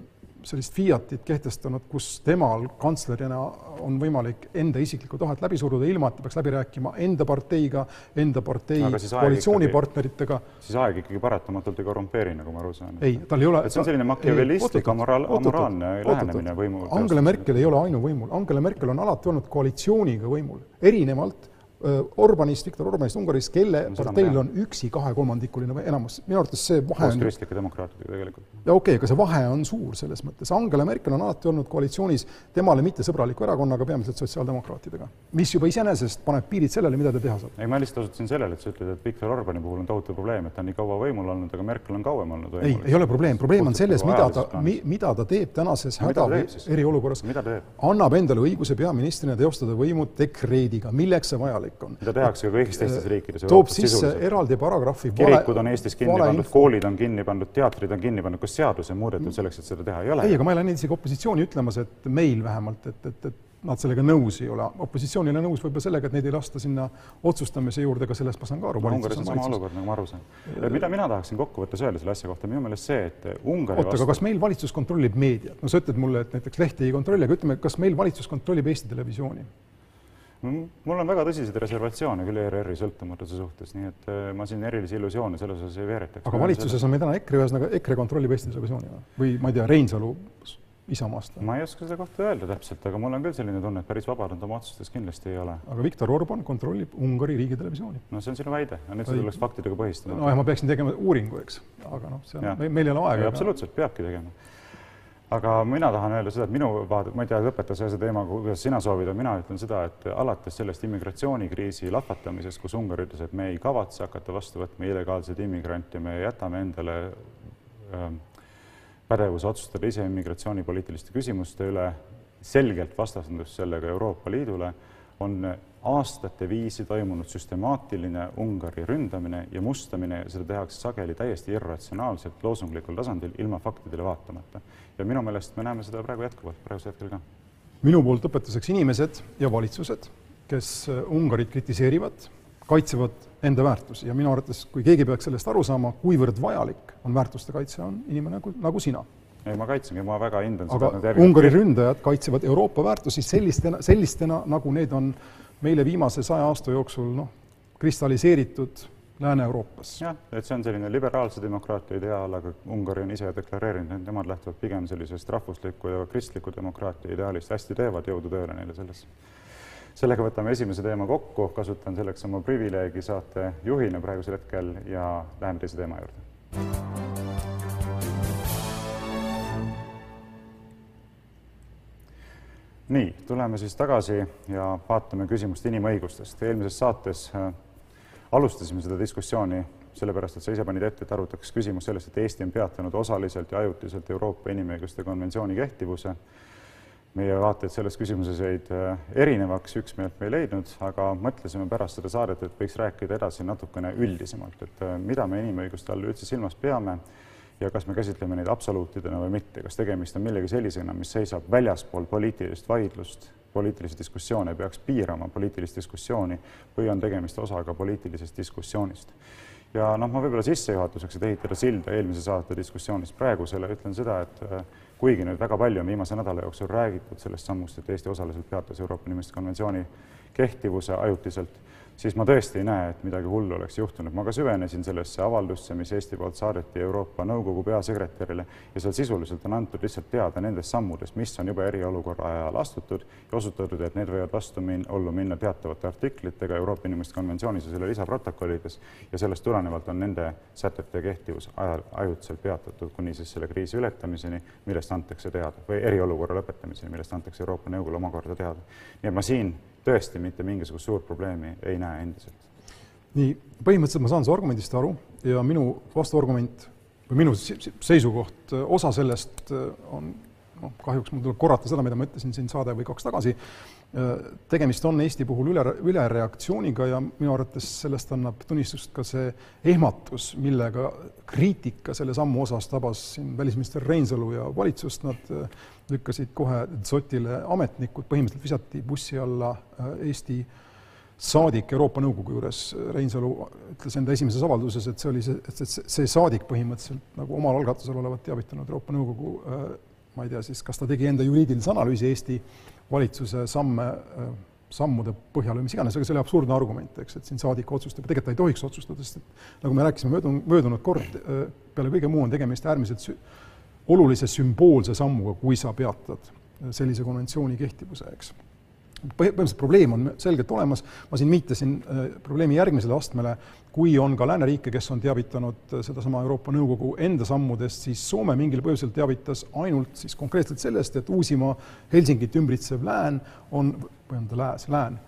sellist Fiatit kehtestanud, kus temal kantslerina on võimalik enda isiklikku tahet läbi suruda, ilma et ta peaks läbi rääkima enda parteiga, enda partei koalitsioonipartneritega. siis aeg ikkagi paratamatult ei korrumpeeri, nagu ma aru saan. ei, tal ei ole. et see on selline makiavellistlik, amoraal, amoraalne lähenemine võimu. Angela Merkel ei ole ainuvõimul, Angela Merkel on alati olnud koalitsiooniga võimul, erinevalt Orbanist, Viktor Orbanist Ungaris, kelle no, parteil on üksi kahekolmandikuline või enamus, minu arvates see vahe on kristlike demokraatidega tegelikult. ja okei okay,, aga see vahe on suur selles mõttes, Angela Merkel on alati olnud koalitsioonis temale mittesõbraliku erakonnaga, peamiselt sotsiaaldemokraatidega. mis juba iseenesest paneb piirid sellele, mida ta teha saab. ei, ma lihtsalt osutasin sellele, et sa ütled, et Viktor Orbani puhul on tohutu probleem, et ta on nii kaua võimul olnud, aga Merkel on kauem olnud võimul. ei, ei ole probleem, probleem on selles, mida ta, mi-, mida ta teeb tänases häda- eriolukorras. annab endale õiguse peaministrina teostada võimu dekreediga, milleks see vajalik on. mida tehakse ju kõigis teistes riikides. toob sisse eraldi paragrahvi. kirikud on Eestis kinni pandud, koolid on kinni pandud, teatrid on kinni pandud, kas seadusi on muudetud selleks, et seda teha ei ole? ei, aga ma ei ole neid isegi opositsiooni ütlemas, et meil vähemalt, et, et, et nad sellega nõus ei ole. opositsioon ei ole nõus võib-olla sellega, et neid ei lasta sinna otsustamise juurde, ka sellest ma saan ka aru. Ungaris on sama olukord, nagu ma aru saan. mida mina tahaksin kokkuvõttes öelda selle asja kohta, minu meelest see, et Ungari oota, aga kas meil valitsus kontrollib meediat? no sa ütled mulle, et näiteks lehti ei kontrolli, aga ütleme, kas meil valitsus kontrollib Eesti Televisiooni? Mul on väga tõsiseid reservatsioone küll ERR-i sõltumatuse suhtes, nii et äh, ma siin erilisi illusioone selles osas ei veeretaks. aga valitsuses on meil täna EKRE, ühesõnaga EKRE kontrollib Eesti Televisiooni või? või ma ei tea, Reinsalu Isamaast? ma ei oska seda kohta öelda täpselt, aga mul on küll selline tunne, et päris vabad nad oma otsustes kindlasti ei ole. aga Viktor Orban kontrollib Ungari riigitelevisiooni. no see on sinu väide, aga nüüd seda tuleks faktidega põhistada. nojah, ma peaksin tegema uuringu, eks, aga noh, see on, meil ei ole aega. absoluutselt, peabki tegema aga mina tahan öelda seda, et minu vaade, ma ei tea, lõpeta see teema, kuidas sina soovid, aga mina ütlen seda, et alates sellest immigratsioonikriisi lahvatamisest, kus Ungari ütles, et me ei kavatse hakata vastu võtma illegaalseid immigrante, me jätame endale äh, pädevuse otsustada ise immigratsioonipoliitiliste küsimuste üle, selgelt vastandus sellega Euroopa Liidule, on aastate viisi toimunud süstemaatiline Ungari ründamine ja mustamine ja seda tehakse sageli täiesti irratsionaalselt, loosunglikul tasandil, ilma faktidele vaatamata. ja minu meelest me näeme seda praegu jätkuvalt, praegusel hetkel ka. minu poolt õpetuseks inimesed ja valitsused, kes Ungarit kritiseerivad, kaitsevad enda väärtusi ja minu arvates, kui keegi peaks sellest aru saama, kuivõrd vajalik on väärtuste kaitse, on inimene nagu, nagu sina ei, ma kaitsengi, ma väga hindan aga seda. Ungari ründajad kaitsevad Euroopa väärtusi sellistena, sellistena, nagu need on meile viimase saja aasta jooksul noh, kristalliseeritud Lääne-Euroopas. jah, et see on selline liberaalse demokraatia ideaal, aga Ungari on ise deklareerinud, et nemad lähtuvad pigem sellisest rahvusliku ja kristliku demokraatia ideaalist, hästi teevad, jõudu tööle neile selles. sellega võtame esimese teema kokku, kasutan selleks oma privileegi saate juhina praegusel hetkel ja läheme teise teema juurde nii, tuleme siis tagasi ja vaatame küsimust inimõigustest. eelmises saates äh, alustasime seda diskussiooni sellepärast, et sa ise panid ette, et arutaks küsimus sellest, et Eesti on peatanud osaliselt ja ajutiselt Euroopa Inimõiguste konventsiooni kehtivuse. meie vaated selles küsimuses jäid äh, erinevaks, üksmeelt me ei leidnud, aga mõtlesime pärast seda saadet, et võiks rääkida edasi natukene üldisemalt, et äh, mida me inimõiguste all üldse silmas peame ja kas me käsitleme neid absoluutidena või mitte, kas tegemist on millegi sellisena, mis seisab väljaspool poliitilist vaidlust, poliitilisi diskussioone, peaks piirama poliitilist diskussiooni või on tegemist osaga poliitilisest diskussioonist. ja noh, ma võib-olla sissejuhatuseks, et ehitada silda eelmise saate diskussioonist praegusele, ütlen seda, et äh, kuigi nüüd väga palju on viimase nädala jooksul räägitud sellest sammust, et Eesti osaliselt peatas Euroopa Inimõiguste konventsiooni kehtivuse ajutiselt siis ma tõesti ei näe, et midagi hullu oleks juhtunud. ma ka süvenesin sellesse avaldusse, mis Eesti poolt saadeti Euroopa Nõukogu peasekretärile ja seal sisuliselt on antud lihtsalt teada nendest sammudest, mis on juba eriolukorra ajal astutud ja osutatud, et need võivad vastu min-, ollu minna teatavate artiklitega Euroopa Inimõiguste konventsioonis ja selle lisaprotokollides ja sellest tulenevalt on nende sätete kehtivus ajal, ajutiselt peatatud kuni siis selle kriisi ületamiseni, millest antakse teada, või eriolukorra lõpetamiseni, millest antakse Euroopa Nõukogule omakorda teada. nii et ma siin tõesti mitte mingisugust suurt probleemi ei näe endiselt. nii, põhimõtteliselt ma saan su argumendist aru ja minu vastuargument või minu seisukoht, osa sellest äh, on noh, kahjuks mul tuleb korrata seda, mida ma ütlesin siin saade või kaks tagasi, äh, tegemist on Eesti puhul üle, ülereaktsiooniga ja minu arvates sellest annab tunnistust ka see ehmatus, millega kriitika selle sammu osas tabas siin välisminister Reinsalu ja valitsust, nad äh, lükkasid kohe Zotile ametnikud, põhimõtteliselt visati bussi alla äh, Eesti saadik Euroopa Nõukogu juures, Reinsalu ütles enda esimeses avalduses, et see oli see, et see, saadik põhimõtteliselt nagu omal algatusel olevat teavitanud Euroopa Nõukogu äh, ma ei tea siis, kas ta tegi enda juriidilise analüüsi Eesti valitsuse samme, sammude põhjal või mis iganes, aga see oli absurdne argument, eks, et siin saadik otsustab, tegelikult ta ei tohiks otsustada, sest et nagu me rääkisime möödunud, möödunud kord, peale kõige muu on tegemist äärmiselt sü-, olulise sümboolse sammuga, kui sa peatad sellise konventsiooni kehtivuse, eks põhimõtteliselt probleem on selgelt olemas, ma siin viitasin äh, probleemi järgmisele astmele, kui on ka lääneriike, kes on teavitanud äh, sedasama Euroopa Nõukogu enda sammudest, siis Soome mingil põhjusel teavitas ainult siis konkreetselt sellest, et Uusimaa Helsingit ümbritsev lään on, või on ta lääs, lään?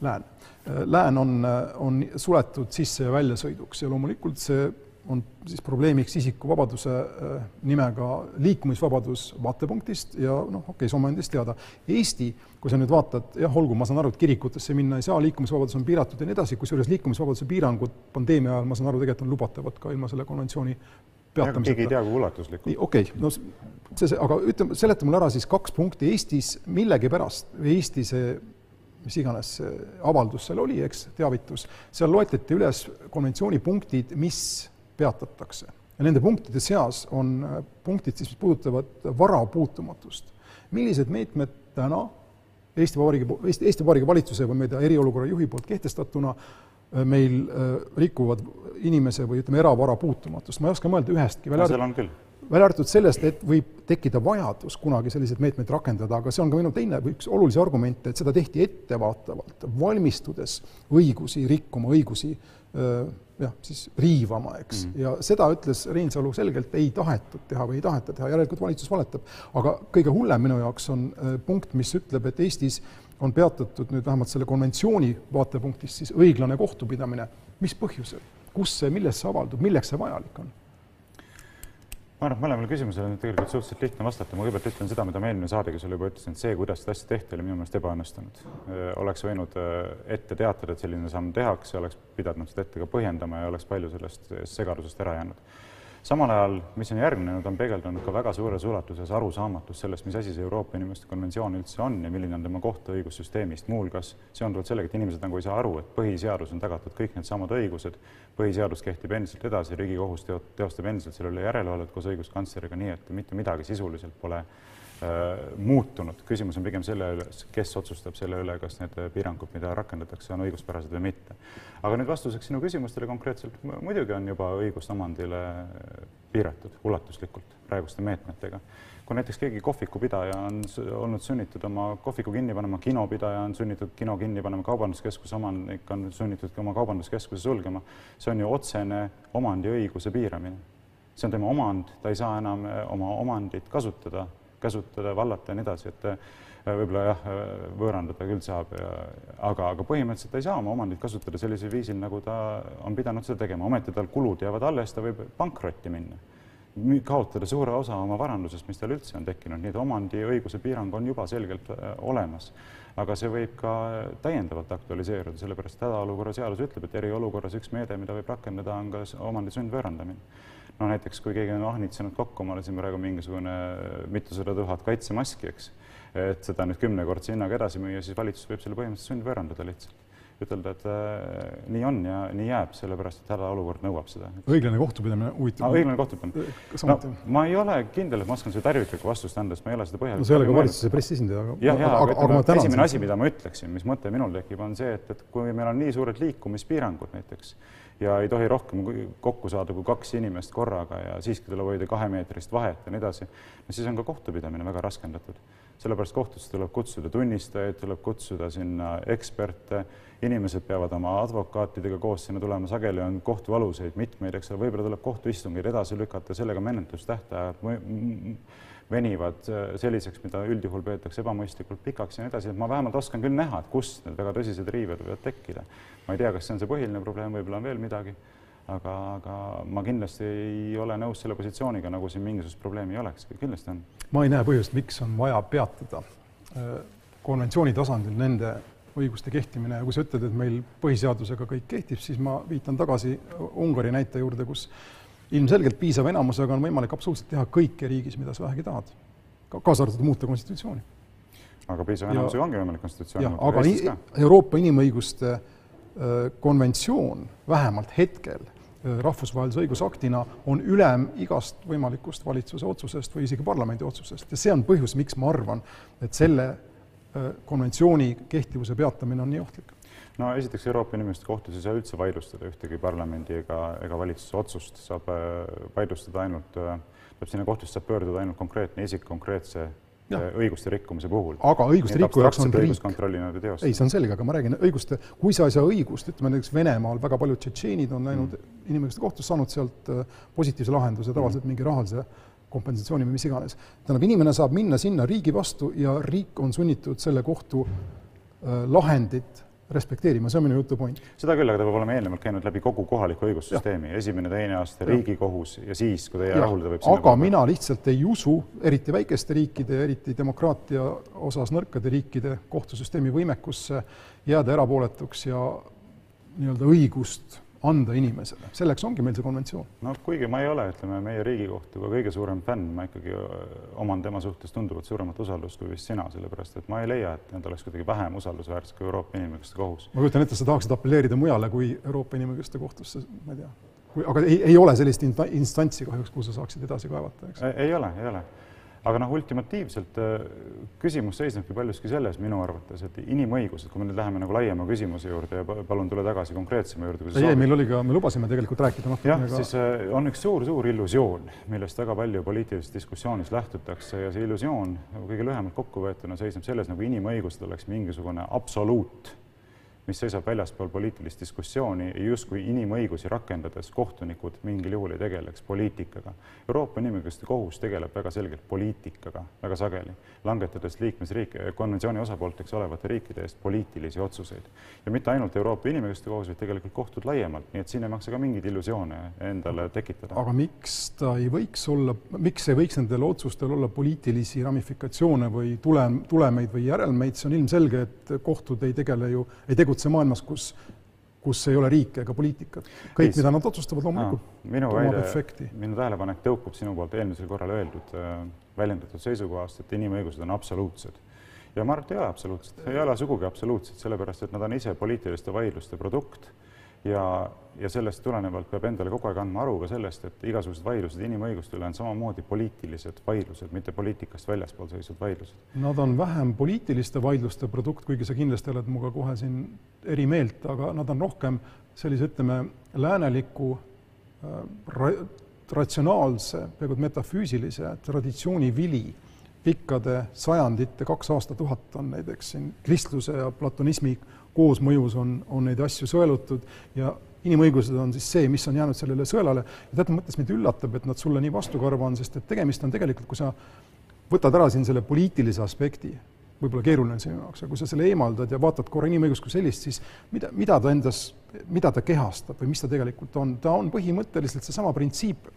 lään. Äh, lään on, on suletud sisse- ja väljasõiduks ja loomulikult see on siis probleemiks isikuvabaduse äh, nimega liikumisvabadus vaatepunktist ja noh, okei okay,, Soome andis teada. Eesti, kui sa nüüd vaatad, jah, olgu, ma saan aru, et kirikutesse minna ei saa, liikumisvabadus on piiratud ja nii edasi, kusjuures liikumisvabaduse piirangud pandeemia ajal, ma saan aru, tegelikult on lubatavad ka ilma selle konventsiooni peatamiseta. keegi ei tea, kui ulatuslikult. okei okay,, no see, see, aga ütleme, seleta mulle ära siis kaks punkti, Eestis millegipärast, Eesti see mis iganes avaldus seal oli, eks, teavitus, seal loetleti üles konventsiooni punktid, mis peatatakse. ja nende punktide seas on äh, punktid siis, mis puudutavad vara puutumatust. millised meetmed täna Eesti Vabariigi, Eesti, Eesti Vabariigi valitsuse või tea, eriolukorra juhi poolt kehtestatuna äh, meil äh, rikuvad inimese või ütleme, eravara puutumatust, ma ei oska mõelda ühestki, välja arvatud, välja arvatud sellest, et võib tekkida vajadus kunagi selliseid meetmeid rakendada, aga see on ka minu teine või üks olulisi argumente, et seda tehti ettevaatavalt, valmistudes õigusi rikkuma, õigusi jah, siis riivama, eks mm, -hmm. ja seda ütles Reinsalu selgelt, ei tahetud teha või ei taheta teha, järelikult valitsus valetab. aga kõige hullem minu jaoks on äh, punkt, mis ütleb, et Eestis on peatatud nüüd vähemalt selle konventsiooni vaatepunktist siis õiglane kohtupidamine. mis põhjusel, kus see, millest see avaldub, milleks see vajalik on? Ma arvan, et mõlemale küsimusele on tegelikult suhteliselt lihtne vastata, ma kõigepealt ütlen seda, mida ma eelmine saade, kes oli juba ütlesin, et see, kuidas seda asja tehti, oli minu meelest ebaõnnestunud. oleks võinud ette teatada, et selline samm tehakse, oleks pidanud seda ette ka põhjendama ja oleks palju sellest segadusest ära jäänud samal ajal, mis on järgnenud, on peegeldunud ka väga suures ulatuses arusaamatus sellest, mis asi see Euroopa Inimõiguste Konventsioon üldse on ja milline on tema koht õigussüsteemist, muuhulgas seonduvalt sellega, et inimesed nagu ei saa aru, et põhiseadus on tagatud kõik needsamad õigused, põhiseadus kehtib endiselt edasi, Riigikohus teostab endiselt selle üle järelevalvet koos õiguskantsleriga, nii et mitte midagi sisuliselt pole muutunud, küsimus on pigem selle üle, kes otsustab selle üle, kas need piirangud, mida rakendatakse, on õiguspärased või mitte. aga nüüd vastuseks sinu küsimustele konkreetselt, muidugi on juba õigust omandile piiratud ulatuslikult praeguste meetmetega. kui näiteks keegi kohvikupidaja on olnud sunnitud oma kohviku kinni panema, kinopidaja on sunnitud kino kinni panema, kaubanduskeskuse omanik on sunnitud oma kaubanduskeskuse sulgema, see on ju otsene omandiõiguse piiramine. see on tema omand, ta ei saa enam oma omandit kasutada käsutada, vallata ja nii edasi, et äh, võib-olla jah, võõrandada küll saab, aga, aga põhimõtteliselt ta ei saa oma omandit kasutada sellisel viisil, nagu ta on pidanud seda tegema, ometi tal kulud jäävad alles, ta võib pankrotti minna, kaotada suure osa oma varandusest, mis tal üldse on tekkinud, nii et omandiõiguse piirang on juba selgelt äh, olemas. Aga see võib ka täiendavalt aktualiseeruda, sellepärast hädaolukorra seadus ütleb, et eriolukorras üks meede, mida võib rakendada, on ka omandi sundvõõrandamine. No näiteks, kui keegi on ahnitsenud kokku omale siin praegu mingisugune mitusada tuhat kaitsemaski, eks, et seda nüüd kümnekordse hinnaga edasi müüa, siis valitsus võib selle põhimõtteliselt sundvõõrandada lihtsalt ütelda, et äh, nii on ja nii jääb, sellepärast et hädaolukord nõuab seda. õiglane kohtupidamine huvitav no,. õiglane kohtupidamine. no ma ei ole kindel, et ma oskan seda terviklikku vastust anda, sest ma ei ole seda põhjalikult no see ei ole ka valitsuse pressiesindaja, aga jah, jah, aga, aga, aga esimene asi, mida ma ütleksin, mis mõte minul tekib, on see, et, et kui meil on nii suured liikumispiirangud näiteks, ja ei tohi rohkem kokku saada kui kaks inimest korraga ja siiski tuleb hoida kahemeetrist vahet ja nii edasi, no siis on ka kohtupidamine väga raskendatud. sellepärast kohtusse tuleb kutsuda tunnistajaid, tuleb kutsuda sinna eksperte, inimesed peavad oma advokaatidega koos sinna tulema, sageli on kohtualuseid mitmeid, eks ole, võib-olla tuleb kohtuistungeid edasi lükata, sellega menetlustähtajad venivad äh, selliseks, mida üldjuhul peetakse ebamõistlikult pikaks ja nii edasi, et ma vähemalt oskan küll näha, et kust need väga tõsised riived võivad tekkida. ma ei tea, kas see on see põhiline probleem, võib-olla on veel midagi, aga, aga ma kindlasti ei ole nõus selle positsiooniga, nagu siin mingisugust probleemi ei oleks, kindlasti on. ma ei näe põhjust, miks on vaja peatada äh, konventsiooni tasandil nende õiguste kehtimine ja kui sa ütled, et meil põhiseadusega kõik kehtib, siis ma viitan tagasi Ungari näite juurde, kus ilmselgelt piisava enamusega on võimalik absoluutselt teha kõike riigis, mida sa vähegi tahad, kaasa arvatud muuta konstitutsiooni. aga piisava enamusega ongi võimalik konstitutsiooni muuta? aga nii, Euroopa Inimõiguste äh, konventsioon vähemalt hetkel rahvusvahelise õigusaktina on ülem igast võimalikust valitsuse otsusest või isegi parlamendi otsusest ja see on põhjus, miks ma arvan, et selle konventsiooni kehtivuse peatamine on nii ohtlik no esiteks Euroopa Inimõiguste Kohtus ei saa üldse vaidlustada ühtegi parlamendi ega, ega valitsuse otsust, saab vaidlustada ainult, peab sinna kohtusse saab pöörduda ainult konkreetne isik konkreetse Ja. õiguste rikkumise puhul. aga õiguste rikkujaks on riik. ei, see on selge, aga ma räägin õiguste, kui sa ei saa õigust, ütleme näiteks Venemaal väga paljud tšetšeenid on läinud mm. inimõiguste kohtusse, saanud sealt positiivse lahenduse, tavaliselt mingi rahalise kompensatsiooni või mis iganes. tähendab, inimene saab minna sinna riigi vastu ja riik on sunnitud selle kohtu äh, lahendit respekteerima, see on minu jutu point. seda küll, aga ta peab olema eelnevalt käinud läbi kogu kohaliku õigussüsteemi, esimene, teine aste, Riigikohus ja siis, kui ta ei rahulda, võib aga poole. mina lihtsalt ei usu, eriti väikeste riikide, eriti demokraatia osas nõrkade riikide kohtusüsteemi võimekusse jääda erapooletuks ja nii-öelda õigust anda inimesele, selleks ongi meil see konventsioon. no kuigi ma ei ole, ütleme, meie Riigikohtu ka kõige suurem fänn, ma ikkagi oman tema suhtes tunduvalt suuremat usaldust kui vist sina, sellepärast et ma ei leia, et nad oleks kuidagi vähem usaldusväärsed kui Euroopa Inimõiguste Kohus. ma kujutan ette, sa tahaksid apelleerida mujale kui Euroopa Inimõiguste Kohtusse, ma ei tea, kui, aga ei, ei ole sellist instantsi kahjuks, kuhu sa saaksid edasi kaevata, eks? ei ole, ei ole aga noh, ultimatiivselt küsimus seisnebki paljuski selles minu arvates, et inimõigused, kui me nüüd läheme nagu laiema küsimuse juurde ja palun tule tagasi konkreetsema juurde. ei, meil oli ka, me lubasime tegelikult rääkida natukene jah, siis äh, on üks suur-suur illusioon, millest väga palju poliitilises diskussioonis lähtutakse ja see illusioon kõige lühemalt kokkuvõetuna seisneb selles, nagu inimõigused oleks mingisugune absoluut mis seisab väljaspool poliitilist diskussiooni ja justkui inimõigusi rakendades kohtunikud mingil juhul ei tegeleks poliitikaga. Euroopa Inimõiguste Kohus tegeleb väga selgelt poliitikaga väga sageli, langetades liikmesriike, konventsiooni osapoolteks olevate riikide eest poliitilisi otsuseid. ja mitte ainult Euroopa Inimõiguste Kohus, vaid tegelikult kohtud laiemalt, nii et siin ei maksa ka mingeid illusioone endale tekitada. aga miks ta ei võiks olla, miks ei võiks nendel otsustel olla poliitilisi ramifikatsioone või tulem, tulemeid või järelmeid, see on ilmselge, et kohtud ei tegele ju, ei tegutse tegutse maailmas, kus, kus ei ole riiki ega poliitikat. kõik, mida nad otsustavad, loomulikult minu väide, minu tähelepanek tõukub sinu poolt eelmisel korral öeldud äh,, väljendatud seisukohast, et inimõigused on absoluutsed. ja ma arvan, et ei ole absoluutsed, ei ole sugugi absoluutsed, sellepärast et nad on ise poliitiliste vaidluste produkt ja, ja sellest tulenevalt peab endale kogu aeg andma aru ka sellest, et igasugused vaidlused inimõiguste üle on samamoodi poliitilised vaidlused, mitte poliitikast väljaspool seisvad vaidlused. Nad on vähem poliitiliste vaidluste produkt, kuigi sa kindlasti oled minuga kohe siin eri meelt, aga nad on rohkem sellise, ütleme, lääneliku äh, ra ratsionaalse, peaaegu metafüüsilise traditsiooni vili pikkade sajandite, kaks aastatuhat on näiteks siin kristluse ja platonismi koosmõjus on, on neid asju sõelutud ja inimõigused on siis see, mis on jäänud sellele sõelale. Ja teatud mõttes mind üllatab, et nad sulle nii vastukarva on, sest et tegemist on tegelikult, kui sa võtad ära siin selle poliitilise aspekti, võib-olla keeruline sinu jaoks, aga kui sa selle eemaldad ja vaatad korra inimõigust kui sellist, siis mida, mida ta endas, mida ta kehastab või mis ta tegelikult on, ta on põhimõtteliselt seesama printsiip,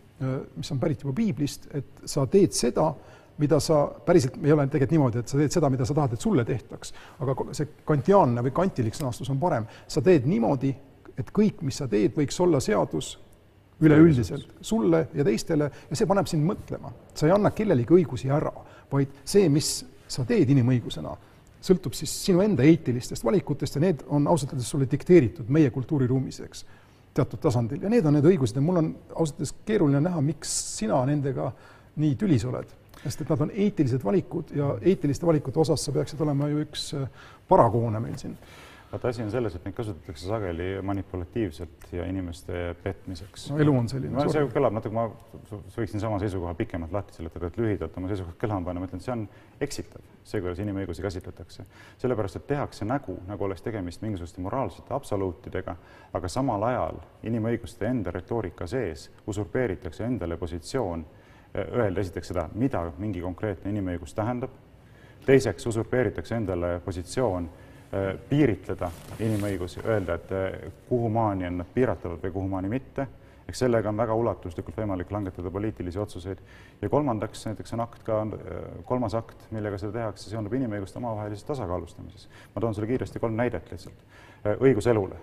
mis on pärit juba piiblist, et sa teed seda, mida sa, päriselt ei ole tegelikult niimoodi, et sa teed seda, mida sa tahad, et sulle tehtaks, aga see kantiaanne või kantilik sõnastus on parem, sa teed niimoodi, et kõik, mis sa teed, võiks olla seadus üleüldiselt. sulle ja teistele ja see paneb sind mõtlema. sa ei anna kellelegi õigusi ära, vaid see, mis sa teed inimõigusena, sõltub siis sinu enda eetilistest valikutest ja need on ausalt öeldes sulle dikteeritud meie kultuuriruumis, eks, teatud tasandil. Ja need on need õigused ja mul on ausalt öeldes keeruline näha, miks sina nendega nii tülis oled sest et nad on eetilised valikud ja eetiliste valikute osas sa peaksid olema ju üks äh, paragoone meil siin. vaata, asi on selles, et neid kasutatakse sageli manipulatiivselt ja inimeste petmiseks. no elu on selline. see kõlab natuke, ma võiksin sama seisukoha pikemalt lahti seletada, et lühidalt oma seisukohta kõlama panna, ma ütlen, et see on eksitav, see, kuidas inimõigusi käsitletakse. sellepärast, et tehakse nägu, nagu oleks tegemist mingisuguste moraalsete absoluutidega, aga samal ajal inimõiguste enda retoorika sees usurpeeritakse endale positsioon öelda esiteks seda, mida mingi konkreetne inimõigus tähendab, teiseks usurpeeritakse endale positsioon äh, piiritleda inimõigusi, öelda, et äh, kuhumaani on nad piiratavad või kuhumaani mitte, eks sellega on väga ulatuslikult võimalik langetada poliitilisi otsuseid. ja kolmandaks näiteks on akt ka, äh, kolmas akt, millega seda tehakse, seondub inimõiguste omavahelises tasakaalustamises. ma toon sulle kiiresti kolm näidet lihtsalt. õigus elule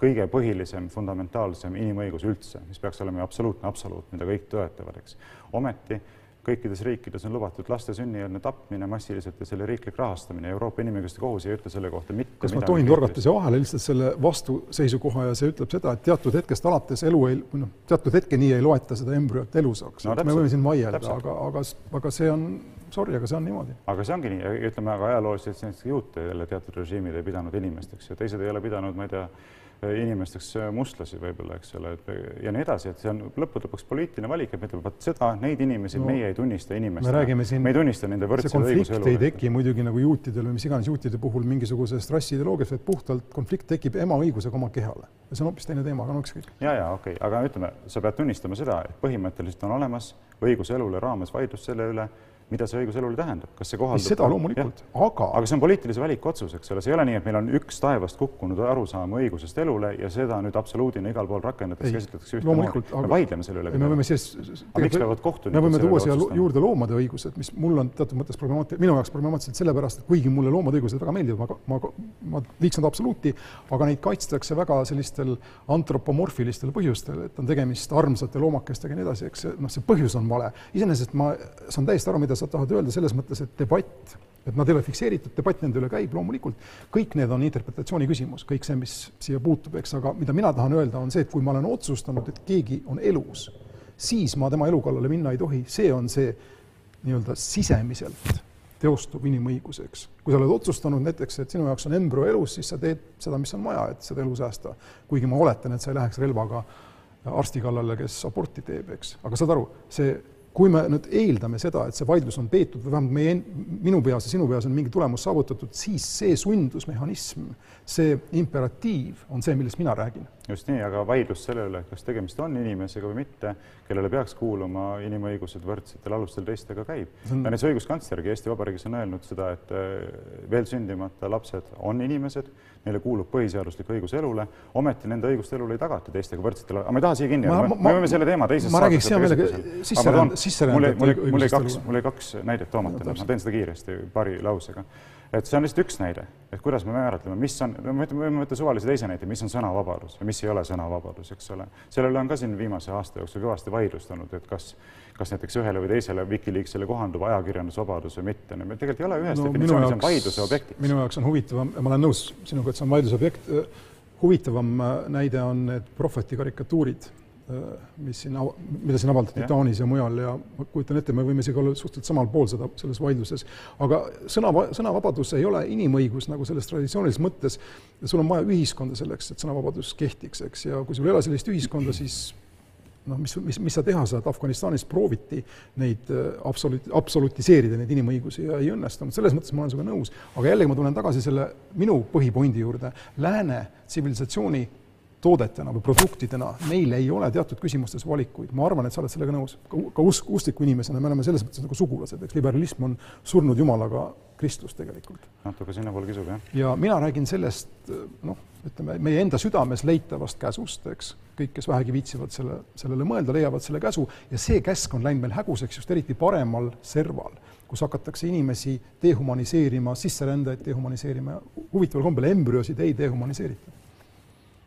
kõige põhilisem, fundamentaalsem inimõigus üldse, mis peaks olema absoluutne absoluut, mida kõik toetavad, eks. ometi kõikides riikides on lubatud laste sünnieelne tapmine massiliselt ja selle riiklik rahastamine. Euroopa Inimõiguste Kohus ei ütle selle kohta mitte kas ma tohin torgata siia vahele lihtsalt selle vastuseisukoha ja see ütleb seda, et teatud hetkest alates elu ei, või noh, teatud hetkeni ei loeta seda embrüot elusaks no,. me võime siin vaielda, aga, aga, aga see on, sorry, aga see on niimoodi. aga see ongi nii, ütleme, aga ajalooliselt näiteks juute jälle teatud režiimid ei pidanud inimesteks ja teised ei ole pidanud, ma ei tea, inimesteks mustlasi võib-olla, eks ole, et ja nii edasi, et see on lõppude lõpuks poliitiline valik, et me ütleme, vot seda, neid inimesi no, meie ei tunnista inimestena. me ei tunnista nende võrdse õiguse elu. ei teki muidugi nagu juutidel või mis iganes juutide puhul mingisugusest rassiideoloogiast, vaid puhtalt konflikt tekib ema õigusega oma kehale. see on hoopis teine teema, aga no ükskõik. ja, ja okei okay., aga ütleme, sa pead tunnistama seda, et põhimõtteliselt on olemas õiguse elule raames vaidlus selle üle mida see õigus elule tähendab, kas see kohaldub? seda loomulikult, aga. aga see on poliitilise valiku otsus, eks ole, see ei ole nii, et meil on üks taevast kukkunud arusaam õigusest elule ja seda nüüd absoluudina igal pool rakendatakse, käsitletakse ühtemoodi. me vaidleme selle üle. me võime siis. miks peavad kohtunikud me võime tuua siia juurde loomade õigused, mis mul on teatud mõttes problemaatiline, minu jaoks problemaatilised sellepärast, et kuigi mulle loomade õigused väga meeldivad, ma, ma, ma viiks nad absoluuti, aga neid kaitstakse väga sellistel antropomorfilistel põhjustel, et on tegemist armsate loomakestega ja nii edasi, eks see, noh, see põhjus on vale. iseenesest ma saan täiesti aru, mida mida sa tahad öelda selles mõttes, et debatt, et nad ei ole fikseeritud, debatt nende üle käib, loomulikult kõik need on interpretatsiooni küsimus, kõik see, mis siia puutub, eks, aga mida mina tahan öelda, on see, et kui ma olen otsustanud, et keegi on elus, siis ma tema elu kallale minna ei tohi, see on see nii-öelda sisemiselt teostub inimõiguseks. kui sa oled otsustanud näiteks, et sinu jaoks on embrüo elus, siis sa teed seda, mis on vaja, et seda elu säästa. kuigi ma oletan, et sa ei läheks relvaga arsti kallale, kes aborti teeb, eks, aga saad aru, see kui me nüüd eeldame seda, et see vaidlus on peetud või vähemalt meie, minu peas ja sinu peas on mingi tulemus saavutatud, siis see sundusmehhanism, see imperatiiv on see, millest mina räägin. Just nii, aga vaidlus selle üle, kas tegemist on inimesega või mitte, kellele peaks kuuluma inimõigused võrdsetel alustel teistega, käib. Ja näiteks õiguskantslergi Eesti Vabariigis on öelnud seda, et äh, veel sündimata lapsed on inimesed, neile kuulub põhiseaduslik õigus elule, ometi nende õigust elule ei tagata teistega võrdsetel, aga ma ei taha siia kinni jääda, me võime selle teema teises ma räägiks hea meelega sisserändajate mul oli, mul oli kaks, mul oli kaks näidet toomata, ma teen seda kiiresti paari lausega. Et see on lihtsalt üks näide, et kuidas me määratleme, mis on, me võime võtta suvalise teise näite, mis on sõnavabadus ja mis ei ole sõnavabadus, eks ole. selle üle on ka siin viimase aasta jooksul kõvasti vaidlust olnud, et kas, kas näiteks ühele või teisele Wikileaksile kohandub ajakirjandusvabadus või mitte. no tegelikult ei ole ühes no, definitsioonis, see on vaidluse objektiks. minu jaoks on huvitavam, ma olen nõus sinuga, et see on vaidluse objekt, huvitavam äh, näide on need prohveti karikatuurid mis siin, mida siin avaldati ja. Taanis ja mujal ja ma kujutan ette, me võime isegi olla suhteliselt samal pool seda, selles vaidluses. aga sõna, sõnavabadus ei ole inimõigus nagu selles traditsioonilises mõttes. sul on vaja ühiskonda selleks, et sõnavabadus kehtiks, eks, ja kui sul ei ole sellist ühiskonda, siis noh, mis, mis, mis sa teha saad, Afganistanis prooviti neid äh, absoluut, absolutiseerida neid inimõigusi ja ei õnnestunud, selles mõttes ma olen sinuga nõus. aga jällegi ma tulen tagasi selle minu põhipointi juurde, lääne tsivilisatsiooni toodetena või produktidena, meil ei ole teatud küsimustes valikuid, ma arvan, et sa oled sellega nõus, ka usk, uskliku inimesena me oleme selles mõttes nagu sugulased, eks liberalism on surnud jumalaga kristlus tegelikult. natuke sinnapoole kisub, jah. ja mina räägin sellest, noh, ütleme meie enda südames leitavast käsust, eks, kõik, kes vähegi viitsivad selle, sellele mõelda, leiavad selle käsu. Ja see käsk on läinud meil häguseks just eriti paremal serval, kus hakatakse inimesi dehumaniseerima, sisserändajaid dehumaniseerima, huvitaval kombel embrüosid ei dehumaniseerita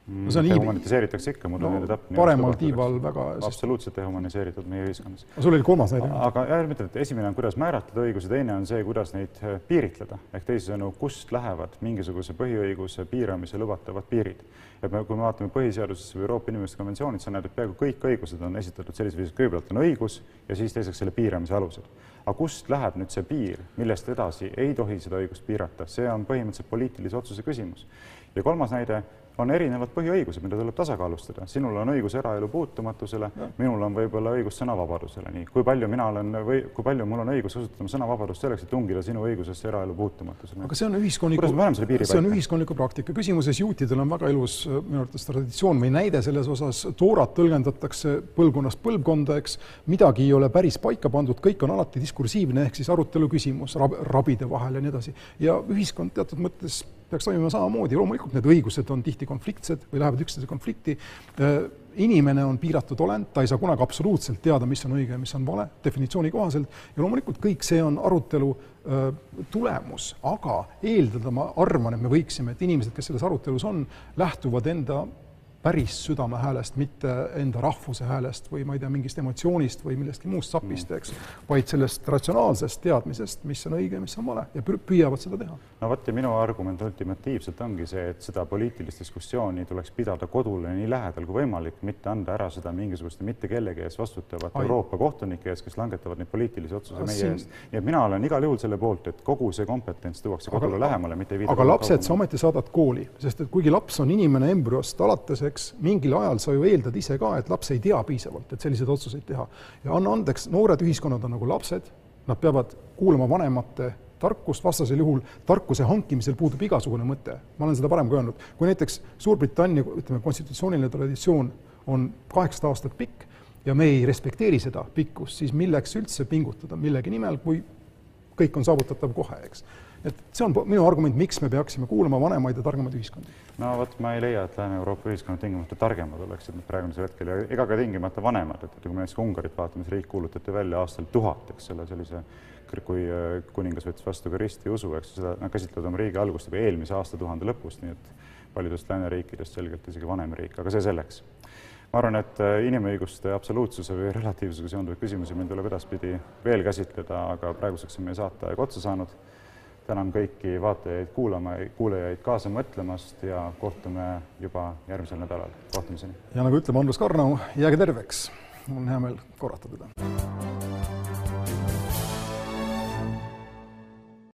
no see on dehumaniseeritakse ikka, mul on no, täpne. paremal tiival väga. absoluutselt dehumaniseeritud meie ühiskonnas. sul oli kolmas näide. aga jah, ütlen, et esimene on, kuidas määratleda õigusi, teine on see, kuidas neid äh, piiritleda ehk teisisõnu, kust lähevad mingisuguse põhiõiguse piiramise lubatavad piirid. et me, kui me vaatame põhiseadusesse või Euroopa Inimõiguste konventsiooni, sa näed, et peaaegu kõik õigused on esitatud sellisel viisil, kõigepealt on õigus ja siis teiseks selle piiramise alused. aga kust läheb nüüd see piir, millest edasi ei tohi seda õigust piirata, see on põhimõtteliselt poliitilise otsuse küsimus. ja kolmas näide on erinevad põhiõigused, mida tuleb tasakaalustada. sinul on õigus eraelu puutumatusele, minul on võib-olla õigus sõnavabadusele, nii. kui palju mina olen või kui palju mul on õigus kasutada sõnavabadust selleks, et tungida sinu õigusesse eraelu puutumatusele. aga see on ühiskondliku, see on ühiskondliku praktika. küsimuses juutidel on väga ilus minu arvates traditsioon või näide selles osas, toorat tõlgendatakse põlvkonnast põlvkonda, eks, midagi ei ole päris paika pandud, kõik on alati diskursiivne, ehk siis arutelu küsimus rab, rabide vahel ja nii edasi. ja ühiskond teatud mõttes peaks toimima samamoodi, loomulikult need õigused on tihti konfliktsed või lähevad üksteise konflikti. Äh, inimene on piiratud olend, ta ei saa kunagi absoluutselt teada, mis on õige ja mis on vale, definitsiooni kohaselt, ja loomulikult kõik see on arutelu äh, tulemus, aga eeldada ma arvan, et me võiksime, et inimesed, kes selles arutelus on, lähtuvad enda päris südame häälest, mitte enda rahvuse häälest või ma ei tea, mingist emotsioonist või millestki muust sapist, eks, vaid sellest ratsionaalsest teadmisest, mis on õige ja mis on vale ja pü- püüavad seda teha. no vot ja minu argument ultimatiivselt ongi see, et seda poliitilist diskussiooni tuleks pidada kodule nii lähedal kui võimalik, mitte anda ära seda mingisuguste mitte kellegi ees vastutavate. Euroopa kohtunike ees, kes langetavad neid poliitilisi otsuseid Aga meie siin- eest. nii et mina olen igal juhul selle poolt, et kogu see kompetents tuuakse Aga- kodule lähemale, mitte ei viida aga lapsed sa ometi saadad kooli, sest et kuigi laps on inimene embrüost alates, eks, mingil ajal sa ju eeldad ise ka, et laps ei tea piisavalt, et selliseid otsuseid teha. ja anna andeks, noored ühiskonnad on nagu lapsed, nad peavad kuulama vanemate tarkust, vastasel juhul tarkuse hankimisel puudub igasugune mõte. ma olen seda varem ka öelnud, kui näiteks Suurbritannia, ütleme, konstitutsiooniline traditsioon on kaheksasada aastat pikk ja me ei respekteeri seda pikkust, siis milleks üldse pingutada millegi nimel, kui kõik on saavutatav kohe, eks. Et see on minu argument, miks me peaksime kuulama vanemaid ja targemaid ühiskondi. no vot, ma ei leia, et Lääne-Euroopa ühiskonnad tingimata targemad oleksid nad praegusel hetkel ega ka tingimata vanemad, et kui me näiteks Ungarit vaatame, siis riik kuulutati välja aastal tuhat, eks ole, sellise kui äh, kuningas võttis vastu ka ristiusu, eks seda nad käsitlevad oma riigi algust juba eelmise aastatuhande lõpust, nii et paljudest lääneriikidest selgelt isegi vanem riik, aga see selleks. ma arvan, et äh, inimõiguste absoluutsuse või relatiivsusega seonduvaid küsimusi meil tuleb edaspidi veel käsitleda, aga praeguseks on meie saateaeg otsa saanud. Tänan kõiki vaatajaid kuulama, kuulajaid kaasa mõtlemast ja kohtume juba järgmisel nädalal. kohtumiseni! ja nagu ütleb Andrus Karnau, jääge terveks. mul on hea meel korrata teda.